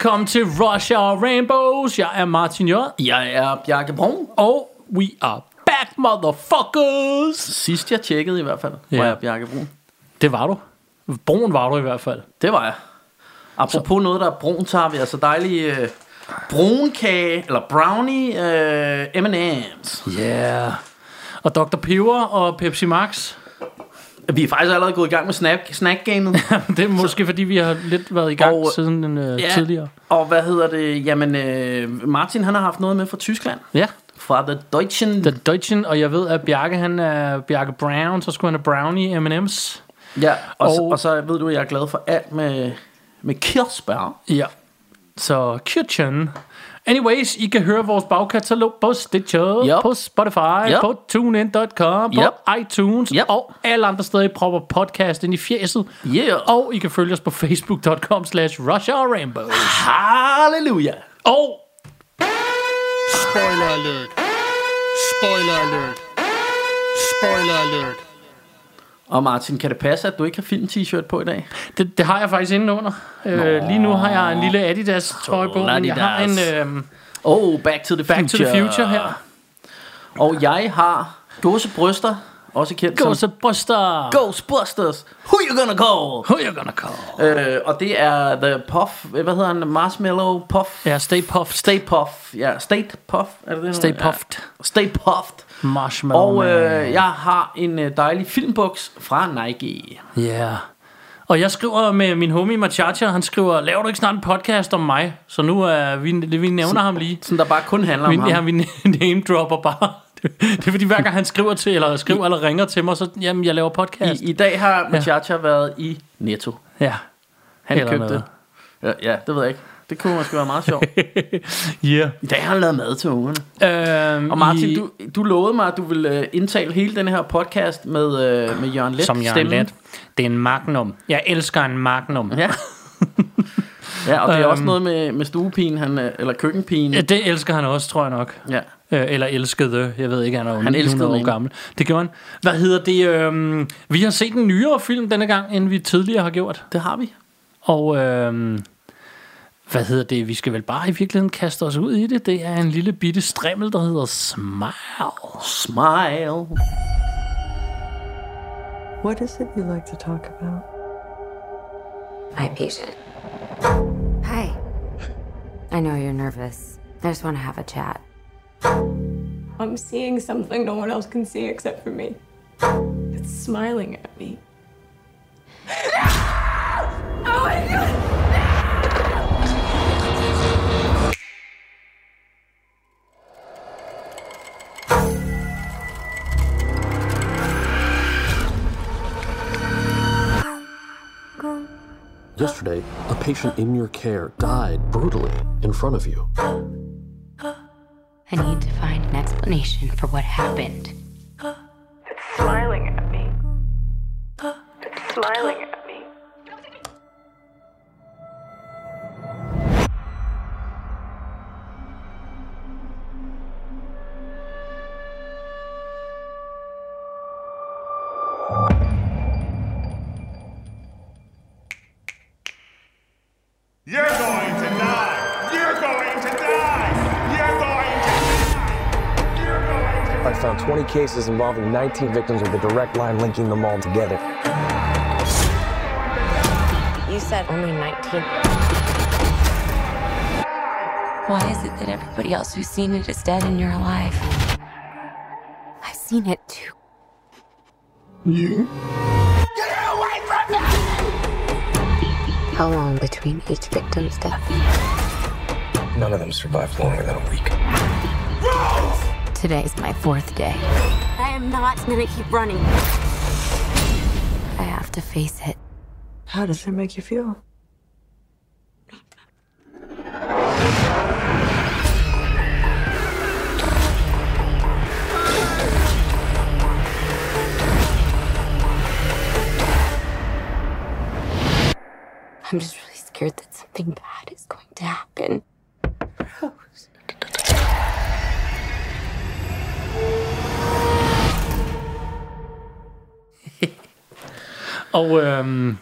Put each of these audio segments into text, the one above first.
Velkommen til Russia og Rainbows. Jeg er Martin J. Jeg er Bjarke Brun. Og we are back, motherfuckers. Sidst jeg tjekkede i hvert fald, Ja. var jeg Bjarke Brun. Det var du. Brun var du i hvert fald. Det var jeg. Apropos så. noget, der er brun, så har vi altså dejlige øh, brunkage, eller brownie øh, M&M's. Yeah. Og Dr. Peber og Pepsi Max. Vi er faktisk allerede gået i gang med snack, snack-gamet. det er måske fordi, vi har lidt været i gang Og- siden den, øh, Ja. tidligere. Og hvad hedder det? Jamen, øh, Martin han har haft noget med fra Tyskland. Ja, Fra The Deutschen. The Deutschen, og jeg ved, at Bjarke, han er Bjarke Brown, så skulle han have brownie M&M's. Ja, og, og, så, Og- så ved du, at jeg er glad for alt med, med kirsebær. Ja. Så Kitchen. Anyways, I kan høre vores bagkatalog på Stitcher, Yep. på Spotify, Yep. på TuneIn.com, på Yep. iTunes Yep. og alle andre steder, I propper podcast ind i fjeset. Yeah. Og I kan følge os på facebook.com slash Russia og Rainbow. Halleluja. Og Spoiler alert. Spoiler alert. Spoiler alert. Og Martin, kan det passe, at du ikke har film-t-shirt på i dag? det, det har jeg faktisk inde under. Øh, lige nu har jeg en lille Adidas trøje på, men jeg har en øh, Oh, Back to the Future. Back to the Future her. Og jeg har gåsebryster, også kendt Gå som. Ghostbusters. Who you gonna call? Who you gonna call? Øh, og det er The Puff, hvad hedder han? Marshmallow Puff? Ja, Stay Puffed. Stay Puff. Ja, State Puff, er det det? Stay Ja. Puffed. Stay Puffed. Marshmallow Og øh, jeg har en øh, dejlig filmboks fra Nike. Ja. Yeah. Og jeg skriver med min homie Machacha, han skriver, laver du ikke snart en podcast om mig? Så nu er vi, vi nævner ham lige. Sådan der bare kun handler om Vi, ham. ja, vi name dropper bare. Det, er fordi hver gang han skriver til, eller skriver eller ringer til mig, så jamen, jeg laver podcast. I, I dag har Machacha været i Netto. ja. Han Eller købte noget. Ja, ja, det ved jeg ikke. Det kunne måske være meget sjovt. Yeah. I dag har han lavet mad til ungerne. Øhm, Og Martin, i, du, du lovede mig, at du ville uh, indtale hele den her podcast med, uh, med Jørgen Let Som Jørgen stemmen. Let. Det er en magnum. Jeg elsker en magnum. Ja. ja, og det er også Øhm. noget med, med stuepigen, han, øh, eller køkkenpigen. Ja, Det elsker han også, tror jeg nok. Ja. Øh, eller elskede, jeg ved ikke, han er jo Han elskede 900 år gammel. Det gjorde han. Hvad hedder det? øhm, vi har set en nyere film denne gang, end vi tidligere har gjort. Det har vi. Og øhm, hvad hedder det? Vi skal vel bare i virkeligheden kaste os ud i det. Det er en lille bitte strimmel, der hedder Smile. Smile. What is it you like to talk about? My patient. Hi. I know you're nervous. I just want to have a chat. I'm seeing something no one else can see except for me. It's smiling at me. Oh my god! Patient in your care died brutally in front of you. I need to find an explanation for what happened. It's smiling at me. It's smiling at me. Cases involving 19 victims with a direct line linking them all together. You said only 19. Why is it that everybody else who's seen it is dead and you're alive? I've seen it too. You? Get away from me! How long between each victim's death? None of them survived longer than a week. Today's my fourth day. I am not gonna keep running. I have to face it. How does it make you feel? I'm just really scared that something bad is going to happen. Og øhm,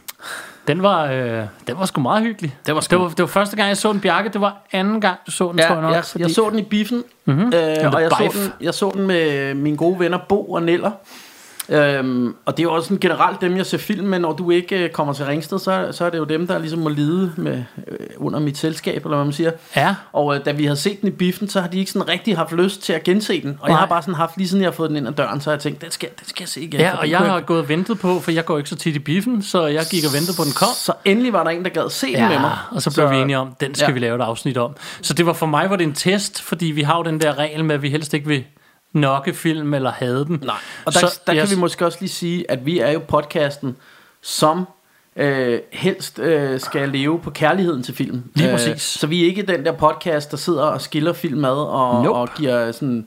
den var, øh, den var sgu meget hyggelig. Det var sgu- det var, det var første gang, jeg så den, Bjarke. Det var anden gang, du så den, Ja, tror jeg nok. jeg, jeg så den i biffen, mm-hmm. øh, og jeg så, den, jeg så den med mine gode venner Bo og Neller. Øhm, og det er jo også sådan generelt dem, jeg ser film med, når du ikke øh, kommer til Ringsted, så, så er det jo dem, der ligesom må lide med, øh, under mit selskab, eller hvad man siger. Ja. Og øh, da vi havde set den i biffen, så har de ikke sådan rigtig haft lyst til at gense den. Og Nej. jeg har bare sådan haft, lige siden jeg har fået den ind ad døren, så har jeg tænkt, den skal, den skal jeg se igen. Ja, og jeg har gået og ventet på, for jeg går ikke så tit i biffen, så jeg gik og ventede på, den kom. Så endelig var der en, der gad se den med mig. og så blev vi enige om, den skal Ja. ja. vi lave et afsnit om. Så det var for mig var det en test, fordi vi har jo den der regel med, at vi helst ikke vil nokke film eller have den. Nej, og der, så, der jeg- kan vi måske også lige sige, at vi er jo podcasten, som øh, helst øh, skal leve på kærligheden til film. Lige Øh, præcis. så vi er ikke den der podcast, der sidder og skiller film ad og, Nope. og giver sådan...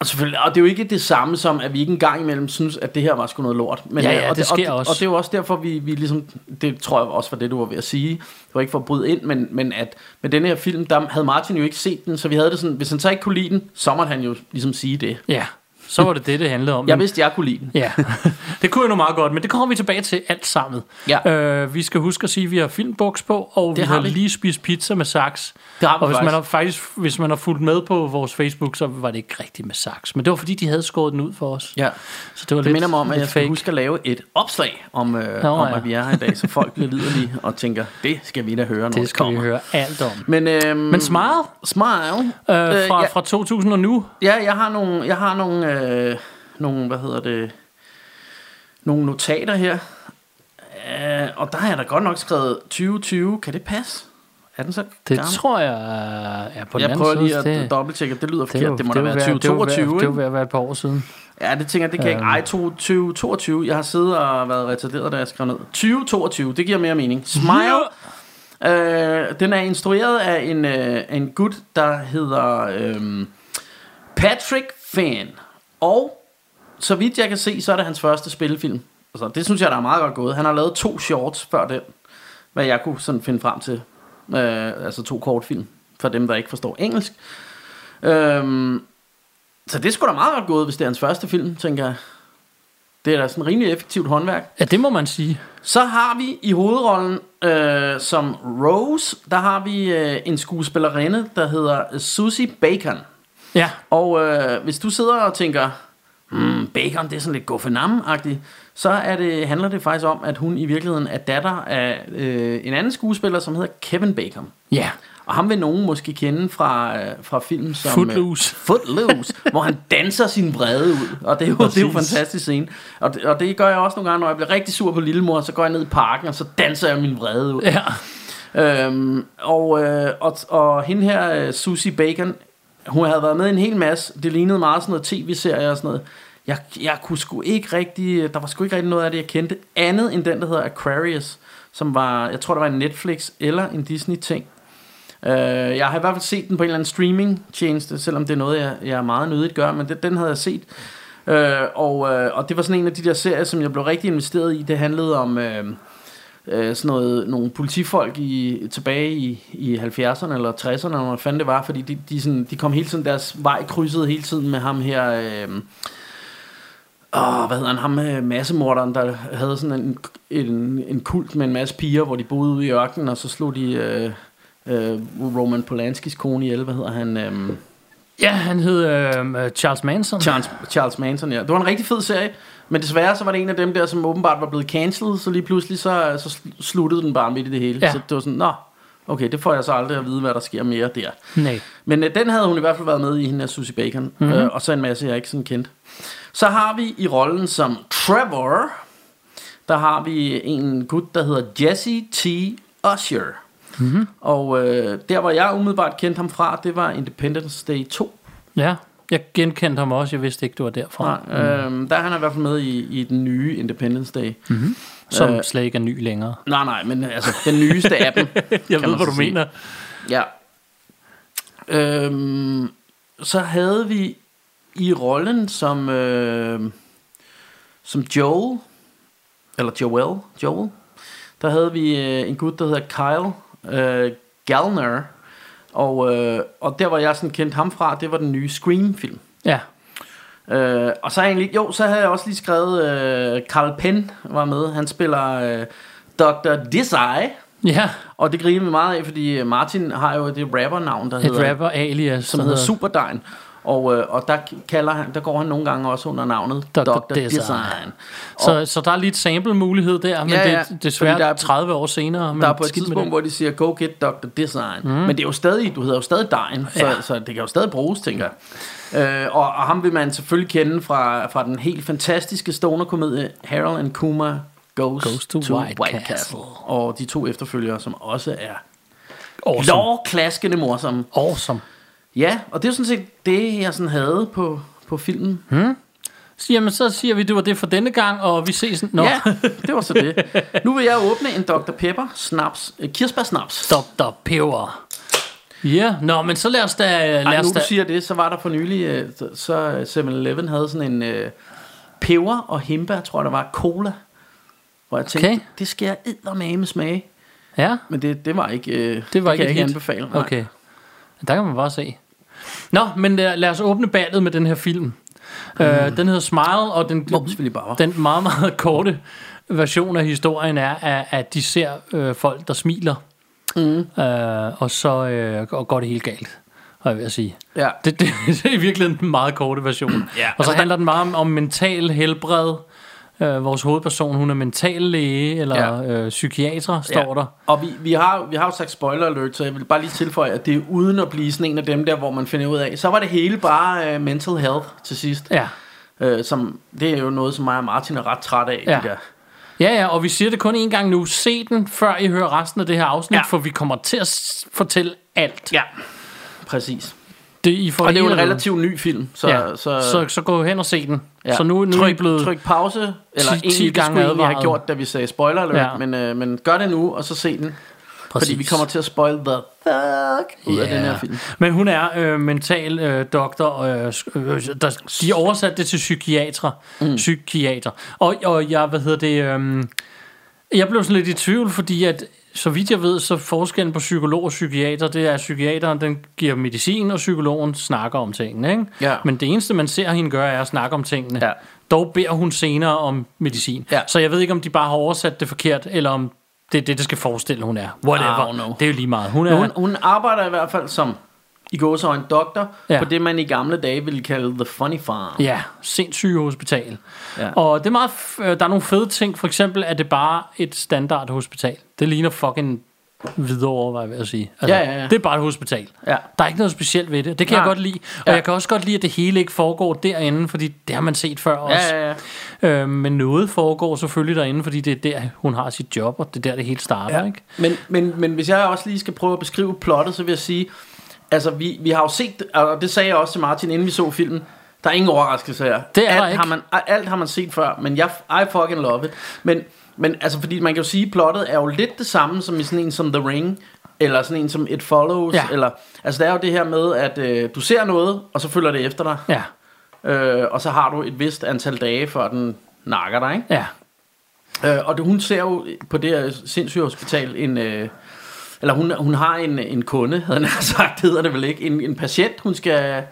Og, selvfølgelig, og det er jo ikke det samme som, at vi ikke engang imellem synes, at det her var sgu noget lort. Men, Ja, øh, ja, og det sker og, også. Og det er jo også derfor, vi, vi ligesom, det tror jeg også var det, du var ved at sige. Det var ikke for at bryde ind, men, men at med denne her film, der havde Martin jo ikke set den, så vi havde det sådan, hvis han så ikke kunne lide den, så måtte han jo ligesom sige det. Ja, så var det det, det handlede om. Jeg vidste, jeg kunne lide den. Ja, det kunne jeg nu meget godt, men det kommer vi tilbage til alt sammen. Ja. Øh, vi skal huske at sige, at vi har filmboks på, og vi har har vi. lige spist pizza med saks. Det har vi og hvis man, faktisk. har, faktisk, hvis man har fulgt med på vores Facebook, så var det ikke rigtigt med saks. Men det var fordi, de havde skåret den ud for os. Ja. Så det var Det lidt, minder mig om, at jeg skal huske at lave et opslag om, øh, Nå, om ja. at vi er her i dag, så folk bliver liderlige og tænker, det skal vi da høre, når det, Det skal kommer. vi høre alt om. Men, øhm, Men Smile, Smile. øh, fra, ja, fra 2000 og nu. ja, jeg har nogle, jeg har nogle, øh, nogle, hvad hedder det, nogle notater her. Øh, og der har jeg da godt nok skrevet 2020. Kan det passe? Er den så Det gammel? tror jeg er på den jeg anden prøver lige at det, dobbelttjekke. Det lyder det, forkert. er jo- Det må det da være ved- det er jo ved- 2022, Det er jo ved at være et par år siden. Ja, det tænker jeg, det kan jeg ikke. Ej, 2022. Jeg har siddet og været retarderet, da jeg skrev ned. 2022, det giver mere mening. Smile. Øh, den er instrueret af en, øh, en gut, der hedder øh, Patrick Fan. Og så vidt jeg kan se, så er det hans første spillefilm. Altså, det synes jeg, der er meget godt gået. Han har lavet to shorts før den, hvad jeg kunne sådan finde frem til. Øh, altså to kortfilm, for dem, der ikke forstår engelsk. Øh, så det er sgu da meget godt gået, hvis det er hans første film, tænker jeg. Det er da sådan rimelig effektivt håndværk. Ja, det må man sige. Så har vi i hovedrollen øh, som Rose, der har vi øh, en skuespillerinde, der hedder Susie Bacon. Ja, Og øh, hvis du sidder og tænker, hmm, Bacon, det er sådan lidt Guffinam-agtigt, så er det, handler det faktisk om, at hun i virkeligheden er datter af øh, en anden skuespiller, som hedder Kevin Bacon. ja. Og ham vil nogen måske kende fra, øh, fra film som... Footloose. Øh, Footloose, hvor han danser sin vrede ud. Og det er jo, det er jo en fantastisk scene. Og det, og det gør jeg også nogle gange, når jeg bliver rigtig sur på lillemor, så går jeg ned i parken, og så danser jeg min vrede ud. Ja. Øhm, og, øh, og, og hende her, øh, Susie Bacon, hun havde været med i en hel masse. Det lignede meget sådan noget tv-serie og sådan noget. Jeg, jeg kunne sgu ikke rigtig, der var sgu ikke rigtig noget af det, jeg kendte. Andet end den, der hedder Aquarius, som var, jeg tror, der var en Netflix eller en Disney-ting. Øh, jeg har i hvert fald set den på en eller anden streaming-tjeneste, selvom det er noget, jeg, jeg er meget nødigt gør, men det, den havde jeg set. Øh, og, øh, og det var sådan en af de der serier, som jeg blev rigtig investeret i. Det handlede om øh, øh, sådan noget, nogle politifolk i, tilbage i, i 70'erne eller 60'erne, eller hvad fanden det var, fordi de, de, sådan, de kom hele tiden, deres vej krydsede hele tiden med ham her... Øh, Åh, hvad hedder han? Ham med massemorderen, der havde sådan en, en, en kult med en masse piger, hvor de boede ude i ørkenen, og så slog de øh, øh, Roman Polanskis kone ihjel. Hvad hedder han? Øh, Ja, han hed øh, Charles Manson. Charles, Charles Manson, ja. Det var en rigtig fed serie, men desværre så var det en af dem der, som åbenbart var blevet cancelled, så lige pludselig så, så sl- sluttede den bare midt i det hele. Ja. Så det var sådan, nå, okay, det får jeg så aldrig at vide, hvad der sker mere der. Nej. Men øh, den havde hun i hvert fald været med i, hende af Susie Bacon. Mhm. Mm-hmm. Øh, og så en masse, jeg ikke sådan kendte. Så har vi i rollen som Trevor, der har vi en gut, der hedder Jesse T. Usher. Mhm. Mm-hmm. Og øh, der, hvor jeg umiddelbart kendte ham fra, det var Independence Day 2. Ja. Jeg genkendte ham også, jeg vidste ikke, du var derfra. Nej, øhm, der er han i hvert fald med i, i den nye Independence Day. Mm-hmm. Som øh, slet ikke er ny længere. Nej, nej, men altså den nyeste af dem. Jeg ved, hvad du sige. mener. Ja. Øhm, så havde vi i rollen som øh, som Joel eller Joel, Joel. Der havde vi øh, en gut der hedder Kyle øh, Gallner og øh, og der hvor jeg sådan kendte ham fra, det var den nye Scream film. Ja. Øh, og så egentlig, jo, så havde jeg også lige skrevet øh, Carl Penn var med. Han spiller øh, Dr. Diseye. Ja. Og det griner vi meget af, fordi Martin har jo det rappernavn, der Et hedder, rapper alias. som der hedder Superdein. Og, øh, og der, kalder han, der går han nogle gange også under navnet Dr. Dr. Design. Design. Så, så der er lige et sample mulighed der, men Ja, det ja, fordi desværre der er- 30 år senere. Men Der er på et tidspunkt, det. hvor de siger, go get Dr. Design. Mm. Men det er jo stadig, du hedder jo stadig Dein, så, Ja. så det kan jo stadig bruges, tænker jeg. Øh, og, og ham vil man selvfølgelig kende fra, fra den helt fantastiske stoner-komedie Harold and Kumar Goes, Goes to White Castle. Og de to efterfølgere, som også er Awesome. lårklaskende morsomme. Awesome. Ja, og det er sådan set det, jeg sådan havde på, på filmen. Så, jamen, så siger vi, det var det for denne gang, og vi ses. Nå, Ja, det var så det. Nu vil jeg åbne en Dr. Pepper snaps, øh, kirsebær snaps. Dr. Peber. Ja, nå, men så lad os da... Lad Ej, os nu da du siger det, så var der for nylig, øh, så- så 7-Eleven havde sådan en øh, peber og himba, tror jeg der var, cola. Hvor jeg tænkte, Okay. det skal jeg eddermame smage. ja, Men det, det var ikke, øh, det var kan ikke jeg et ikke anbefale. nej. Okay. Der kan man bare se. Nå, men lad, lad os åbne ballet med den her film. Mm. Uh, den hedder Smile, og den, den meget, meget korte version af historien er, at, at de ser øh, folk, der smiler. Mm. Uh, og så øh, og går det helt galt, har jeg ved at sige. Ja. Det, det, det er i virkeligheden den meget korte version. Ja, og så altså, handler den meget om, om mental helbred. Uh, vores hovedperson, hun er mental læge, eller Ja. ja. øh, psykiater, står der. Og vi, vi, har, vi har jo sagt spoiler alert, så jeg vil bare lige tilføje, at det er uden at blive sådan en af dem der, hvor man finder ud af, så var det hele bare uh, mental health til sidst. Ja. Uh, som, det er jo noget, som mig og Martin er ret træt af. Ja. De der. Ja, ja, og vi siger det kun en gang nu. Se den, før I hører resten af det her afsnit, Ja. ja. for vi kommer til at fortælle alt. ja, præcis. Det, I får Og det er jo en relativt ny film, så, ja. så, så, så gå hen og se den. ja. Så nu, nu tryk, er I blevet... tryk pause, eller 10 10, egentlig, det gange skulle have advaret. gjort, da vi sagde spoiler alert, Ja. men, øh, men gør det nu, og så se den. Præcis. Fordi vi kommer til at spoil the fuck ud af Ja. den her film. Men hun er øh, mental øh, doktor. Øh, sk- øh, der, de oversatte det til psykiater. Mm. Psykiater. Og, og jeg, hvad hedder det... Øh, jeg blev sådan lidt i tvivl, fordi at så vidt jeg ved, så forskellen på psykolog og psykiater, det er, at psykiateren den giver medicin, og psykologen snakker om tingene. Ikke? Ja. Men det eneste, man ser hende gøre, er at snakke om tingene. Ja. Dog beder hun senere om medicin. Ja. Så jeg ved ikke, om de bare har oversat det forkert, eller om det er det, det skal forestille, hun er. Whatever. Know. Det er jo lige meget. Hun er, hun, hun arbejder i hvert fald som, i går så en doktor, Ja. på det man i gamle dage ville kalde the funny farm. Ja, sindssyge hospital. Ja. Og det er meget, øh, der er nogle fede ting. For eksempel er det bare et standard hospital. Det ligner fucking videre hvad jeg vil sige. Altså, Ja, ja, ja. Det er bare et hospital. Ja. Der er ikke noget specielt ved det. Det kan Nej. jeg godt lide. Og Ja. jeg kan også godt lide, at det hele ikke foregår derinde, fordi det har man set før også. Ja, ja, ja. Øh, men noget foregår selvfølgelig derinde, fordi det er der, hun har sit job, og det er der, det hele starter. Ja. Ikke? Men, men, men hvis jeg også lige skal prøve at beskrive plottet, så vil jeg sige, altså vi, vi har jo set, og det sagde jeg også til Martin, inden vi så filmen, der er ingen overraskelse her. Det er alt ikke. Har man, alt har man set før, men jeg, I fucking love it. Men, men altså, fordi man kan jo sige, at plottet er jo lidt det samme som i sådan en som The Ring, eller sådan en som It Follows, Ja. eller, altså det er jo det her med, at øh, du ser noget, og så følger det efter dig, Ja, øh, og så har du et vist antal dage, før den nakker dig, ikke? ja. Øh, og det, hun ser jo på det her sindssyge hospital en... Øh, eller hun, hun har en, en kunde, havde han sagt, hedder det vel ikke. En, en patient, hun skal...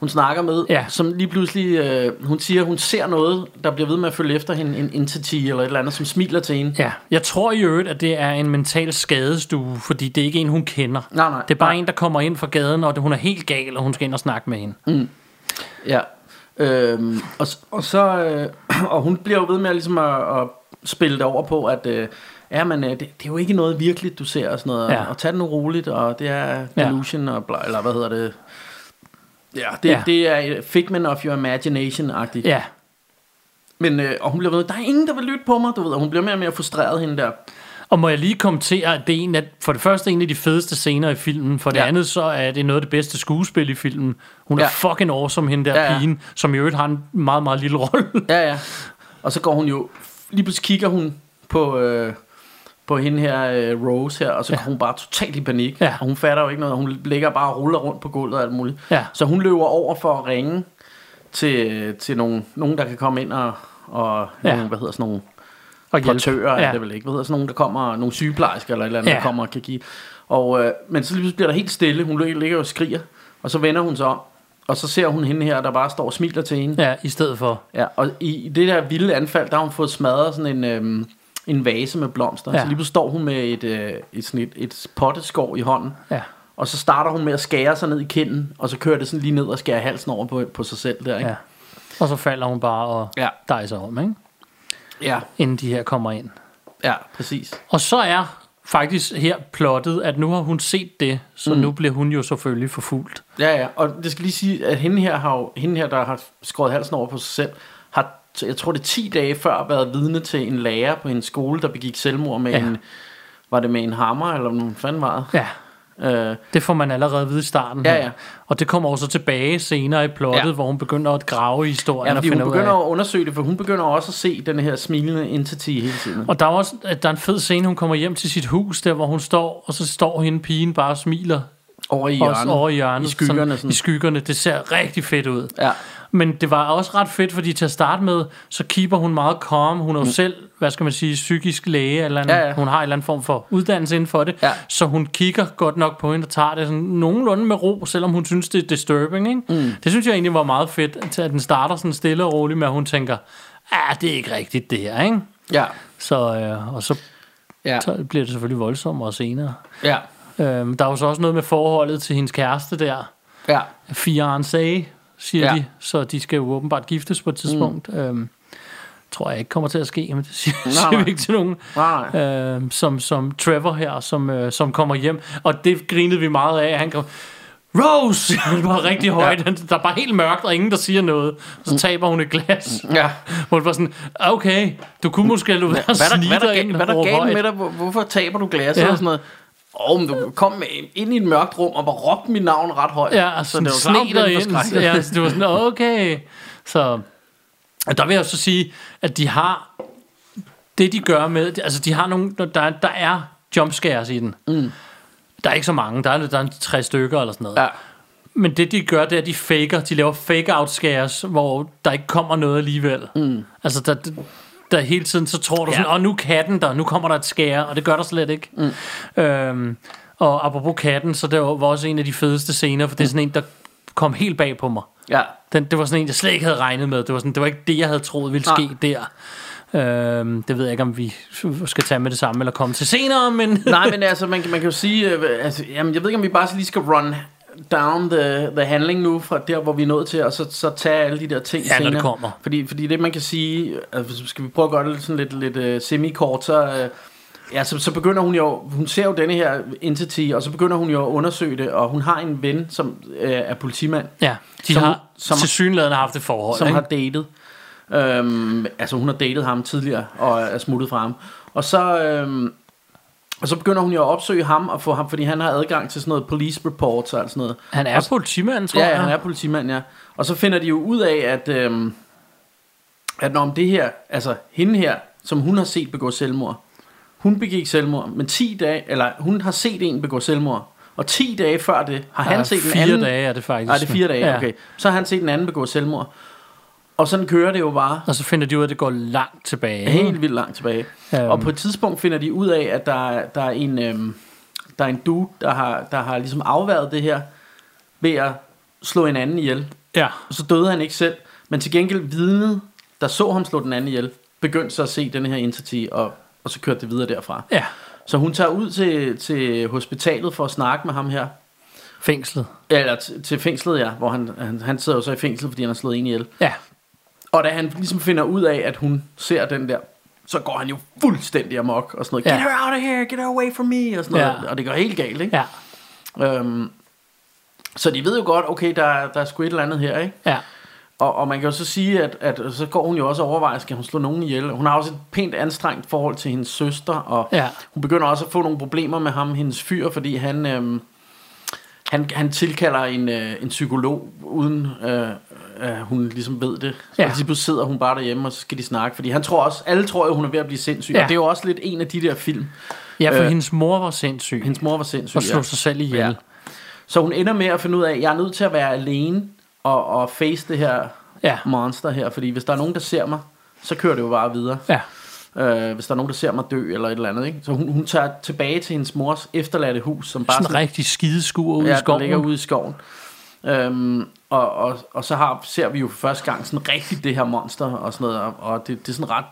Hun snakker med, Ja. som lige pludselig, øh, hun siger, hun ser noget, der bliver ved med at følge efter hende, en entity eller et eller andet, som smiler til hende. Ja, jeg tror i øvrigt, at det er en mental skadestue, fordi det er ikke en, hun kender. Nej, nej. Det er bare nej. en, der kommer ind fra gaden, og det- hun er helt gal, og hun skal ind og snakke med hende. Ja. Øhm, og, og så øh, og hun bliver jo ved med ligesom at, at spille det over på, at øh, ja, men, øh, det, det er jo ikke noget virkeligt, du ser og sådan noget. Ja. Og, og tag det nu roligt, og det er Ja. delusion, og bla, eller hvad hedder det? Ja, det, Ja. det er et figment of your imagination-agtigt. Ja, Men, øh, og hun bliver ved, der er ingen, der vil lytte på mig, du ved, og hun bliver mere og mere frustreret hende der. Og må jeg lige kommentere, at det er en af, for det første en af de fedeste scener i filmen, for det Ja. andet så er det noget af det bedste skuespil i filmen. Hun er Ja. fucking awesome, hende der ja. ja. pigen, som i øvrigt har en meget, meget lille rolle. Ja, ja. Og så går hun jo... Lige pludselig kigger hun på... Øh, på hende her, øh, Rose her, og så ja. Går hun bare totalt i panik. Ja. Og hun fatter jo ikke noget. Hun ligger bare og ruller rundt på gulvet og alt muligt. Ja. Så hun løber over for at ringe til, til nogen, nogen, der kan komme ind og, og Ja. nogle, hvad hedder sådan nogle Og portører, ja. er det vel ikke? Hvad hedder sådan nogen, der kommer, nogle sygeplejersker eller et eller andet, ja. Der kommer og kan give. Og, øh, men så bliver der helt stille. Hun ligger og skriger, og så vender hun sig om. Og så ser hun hende her, der bare står og smiler til hende. ja, i stedet for. Ja, og i, i det der vilde anfald, der har hun fået smadret sådan en, øhm, en vase med blomster. Ja. Så lige pludselig står hun med et, øh, et, sådan et, et potteskår i hånden. Ja. Og så starter hun med at skære sig ned i kinden, og så kører det sådan lige ned og skærer halsen over på, på sig selv der, ikke? Ja. Og så falder hun bare og Ja. dejser om, ikke? Ja, inden de her kommer ind. ja præcis. Og så er faktisk her plottet, at nu har hun set det, så mm. nu bliver hun jo selvfølgelig forfulgt. Ja, ja, og det skal lige sige, at hende her, har jo, hende her der har skåret halsen over på sig selv, har, jeg tror det er 10 dage før, været vidne til en lærer på en skole, der begik selvmord med ja. En, var det med en hammer, eller hvad fanden var det? Ja, Øh, det får man allerede at vide i starten. Ja, her. ja. Og det kommer også tilbage senere i plottet, Ja. hvor hun begynder at grave i historien ja, og fordi hun begynder af... at undersøge det, for hun begynder også at se den her smilende entity hele tiden. Og der er også at der er en fed scene, hun kommer hjem til sit hus, der hvor hun står, og så står hende pigen bare og smiler Over i også hjørnet. over i hjørnet. I skyggerne. Sådan, Sådan. I skyggerne. Det ser rigtig fedt ud. Ja. Men det var også ret fedt, fordi til at starte med, så keeper hun meget calm. Hun er jo mm. selv, hvad skal man sige, psykisk læge, eller en, Ja, ja. hun har en eller anden form for uddannelse inden for det. Ja. Så hun kigger godt nok på hende og tager det sådan nogenlunde med ro, selvom hun synes, det er disturbing. Ikke? Mm. Det synes jeg egentlig var meget fedt, at den starter sådan stille og roligt med, at hun tænker, ah, det er ikke rigtigt det her, ikke? Ja. Så, øh, og så, Ja. så bliver det selvfølgelig voldsommere senere. Ja. Øhm, der er jo så også noget med forholdet til hendes kæreste der. Ja. Fiancé, siger Ja. de. Så de skal jo åbenbart giftes på et tidspunkt. Mm. Øhm, tror jeg ikke kommer til at ske, men det siger, Nej, siger vi ikke til nogen. Nej. Øhm, som, som Trevor her, som, øh, som kommer hjem. Og det grinede vi meget af. Han kom, Rose! Det var rigtig højt. Ja. Der er bare helt mørkt, og ingen, der siger noget. Så taber hun et glas. Ja. Det var sådan, okay, du kunne måske lade være at Hvad hvad ga- ind hvad er der galt med dig? Hvor- Hvorfor taber du glasset Ja. og sådan noget? Åh, oh, men du kom med ind i et mørkt rum og bare råbte mit navn ret højt. Ja, altså så det var ind. forskrækket. Ja, så det var sådan, okay. Så og der vil jeg så sige, at de har, det de gør med, altså de har nogle, der, der er jumpscares i den. Mm. Der er ikke så mange, der er, der er tre stykker eller sådan noget. Ja. Men det de gør, det er, at de faker, de laver fake-out scares, hvor der ikke kommer noget alligevel. Mm. Altså der, der hele tiden, så tror du sådan, åh, nu katten der, nu kommer der et skære, og det gør der slet ikke. Mm. Øhm, og apropos katten, så det var også en af de fedeste scener, for det er sådan en, der kom helt bag på mig. Ja. Den, det var sådan en, jeg slet ikke havde regnet med. Det var, sådan, det var ikke det, jeg havde troet ville ske der. Øhm, det ved jeg ikke, om vi skal tage med det samme, eller komme til senere, men... Nej, men altså, man, kan- man kan jo sige, øh, altså, jamen, jeg ved ikke, om vi bare lige skal run down the, the handling nu, fra der, hvor vi er nået til, og så, så tage alle de der ting Ja, senere. det kommer. Fordi, fordi det, man kan sige, altså, skal vi prøve at gøre det lidt, sådan lidt, lidt uh, semi-kort, så, uh, ja, så, så begynder hun jo, hun ser jo denne her entity, og så begynder hun jo at undersøge det, og hun har en ven, som uh, er politimand, Ja, de Som- har som- til synligheden haft et forhold. som ikke? har datet. Øhm, altså hun har datet ham tidligere og er smuttet fra ham. Og så, øhm, og så begynder hun jo at opsøge ham og få ham, fordi han har adgang til sådan noget police reports og alt sådan noget. Han er politimand, tror Ja, jeg. ja, han er politimand, ja. Og så finder de jo ud af, at, øhm, at når om det her, altså hende her, som hun har set begå selvmord, hun begik selvmord, men 10 dage, eller hun har set en begå selvmord, og 10 dage før det har han Ja, set en fire anden... dage er det faktisk. Nej, det er fire dage, Ja. okay. Så har han set en anden begå selvmord. Og sådan kører det jo bare. Og så finder de ud af, at det går langt tilbage. Helt vildt langt tilbage. Um. Og på et tidspunkt finder de ud af, at der, er- der er en øhm, der er en dude, der har, der har ligesom afværet det her ved at slå en anden ihjel. Ja. Og så døde han ikke selv, men til gengæld vidnet, der så ham slå den anden ihjel, begyndte så at se den her entity, og, og så kørte det videre derfra. Ja, Så hun tager ud til, til hospitalet for at snakke med ham her. fængslet. Eller til, til fængslet, ja, hvor han, han, han sidder jo så i fængsel, fordi han har slået en ihjel. Ja, Og da han ligesom finder ud af, at hun ser den der, så går han jo fuldstændig amok og sådan noget. Ja. Get her out of here, get her away from me, og sådan noget. Ja. Og det går helt galt, ikke? ja, Øhm, så de ved jo godt, okay, der, der er sgu et eller andet her, ikke? ja. og, og man kan jo så sige, at, at så går hun jo også og overvejer, skal hun slå nogen ihjel. Hun har også et pænt anstrengt forhold til hendes søster, og Ja. hun begynder også at få nogle problemer med ham, hendes fyr, fordi han, øhm, han, han tilkalder en, øh, en psykolog, uden øh, øh, hun ligesom ved det. Så Ja. ja. sidder hun bare derhjemme, og så skal de snakke, fordi han tror også, alle tror jo, hun er ved at blive sindssyg, Ja. og det er jo også lidt en af de der film. Ja, for Øh, hendes mor var sindssyg. Hendes mor var sindssyg, Og slog ja. sig selv ihjel. Ja. Så hun ender med at finde ud af, at jeg er nødt til at være alene og, og face det her Ja. monster her. Fordi hvis der er nogen, der ser mig, så kører det jo bare videre. Ja. Øh, hvis der er nogen, der ser mig dø eller et eller andet. Ikke? Så hun, hun tager tilbage til hendes mors efterladte hus, som bare Sådan en rigtig skideskur ude ja, i der skoven. ligger ude i skoven. Øhm, og, og, og så har, ser vi jo for første gang sådan rigtigt det her monster og sådan noget, og, og det, det er sådan ret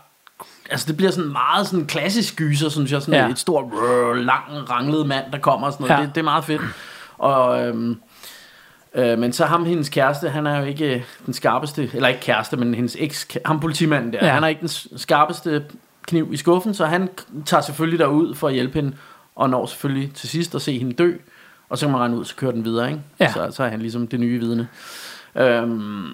Altså det bliver sådan meget sådan klassisk gyser Synes jeg sådan Ja. et stort rrr, lang ranglet mand Der kommer og sådan noget Ja. det, det er meget fedt Og øhm, øh, Men så ham hendes kæreste Han er jo ikke øh, den skarpeste Eller ikke kæreste Men hendes eks Ham politimanden der Ja. Han er ikke den skarpeste kniv i skuffen Så han tager selvfølgelig derud For at hjælpe hende Og når selvfølgelig til sidst at se hende dø Og så kan man regne ud Så kører den videre ikke? Ja. Så, så er han ligesom det nye vidne øhm,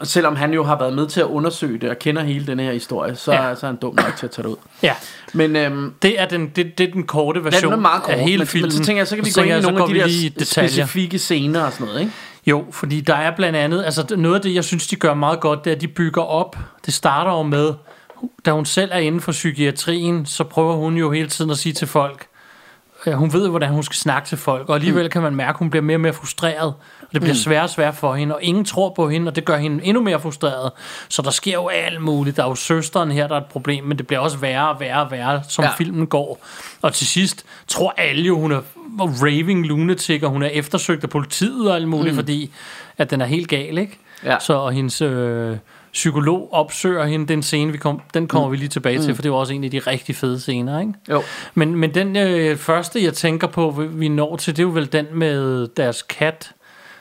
og selvom han jo har været med til at undersøge det Og kender hele den her historie Så, Ja. så er han dum nok til at tage det ud Ja. Men øhm, Det er den, det, det er den korte version den er meget kort, af hele men, filmen. men så tænker jeg, så kan vi Så gå ind i nogle af de der detaljer. specifikke scener og sådan noget, ikke? Jo, fordi der er blandt andet, altså noget af det, jeg synes, de gør meget godt, det er, at de bygger op. Det starter jo med, da hun selv er inden for psykiatrien, så prøver hun jo hele tiden at sige til folk, hun ved, hvordan hun skal snakke til folk, og alligevel kan man mærke, at hun bliver mere og mere frustreret, og det bliver Mm. sværere og sværere for hende, og ingen tror på hende, og det gør hende endnu mere frustreret. Så der sker jo alt muligt. Der er jo søsteren her, der er et problem, men det bliver også værre og værre og værre, som ja. Ja. filmen går. Og til sidst tror alle jo, hun er raving lunatic, og hun er eftersøgt af politiet og alt muligt, mm. fordi at den er helt gal, ikke? Ja. Så og hendes øh, psykolog opsøger hende, den scene, vi kom, den kommer mm. vi lige tilbage til, for det var også en af de rigtig fede scener, ikke? Jo. Men, men den øh, første, jeg tænker på, vi- når til, det er jo vel den med deres kat,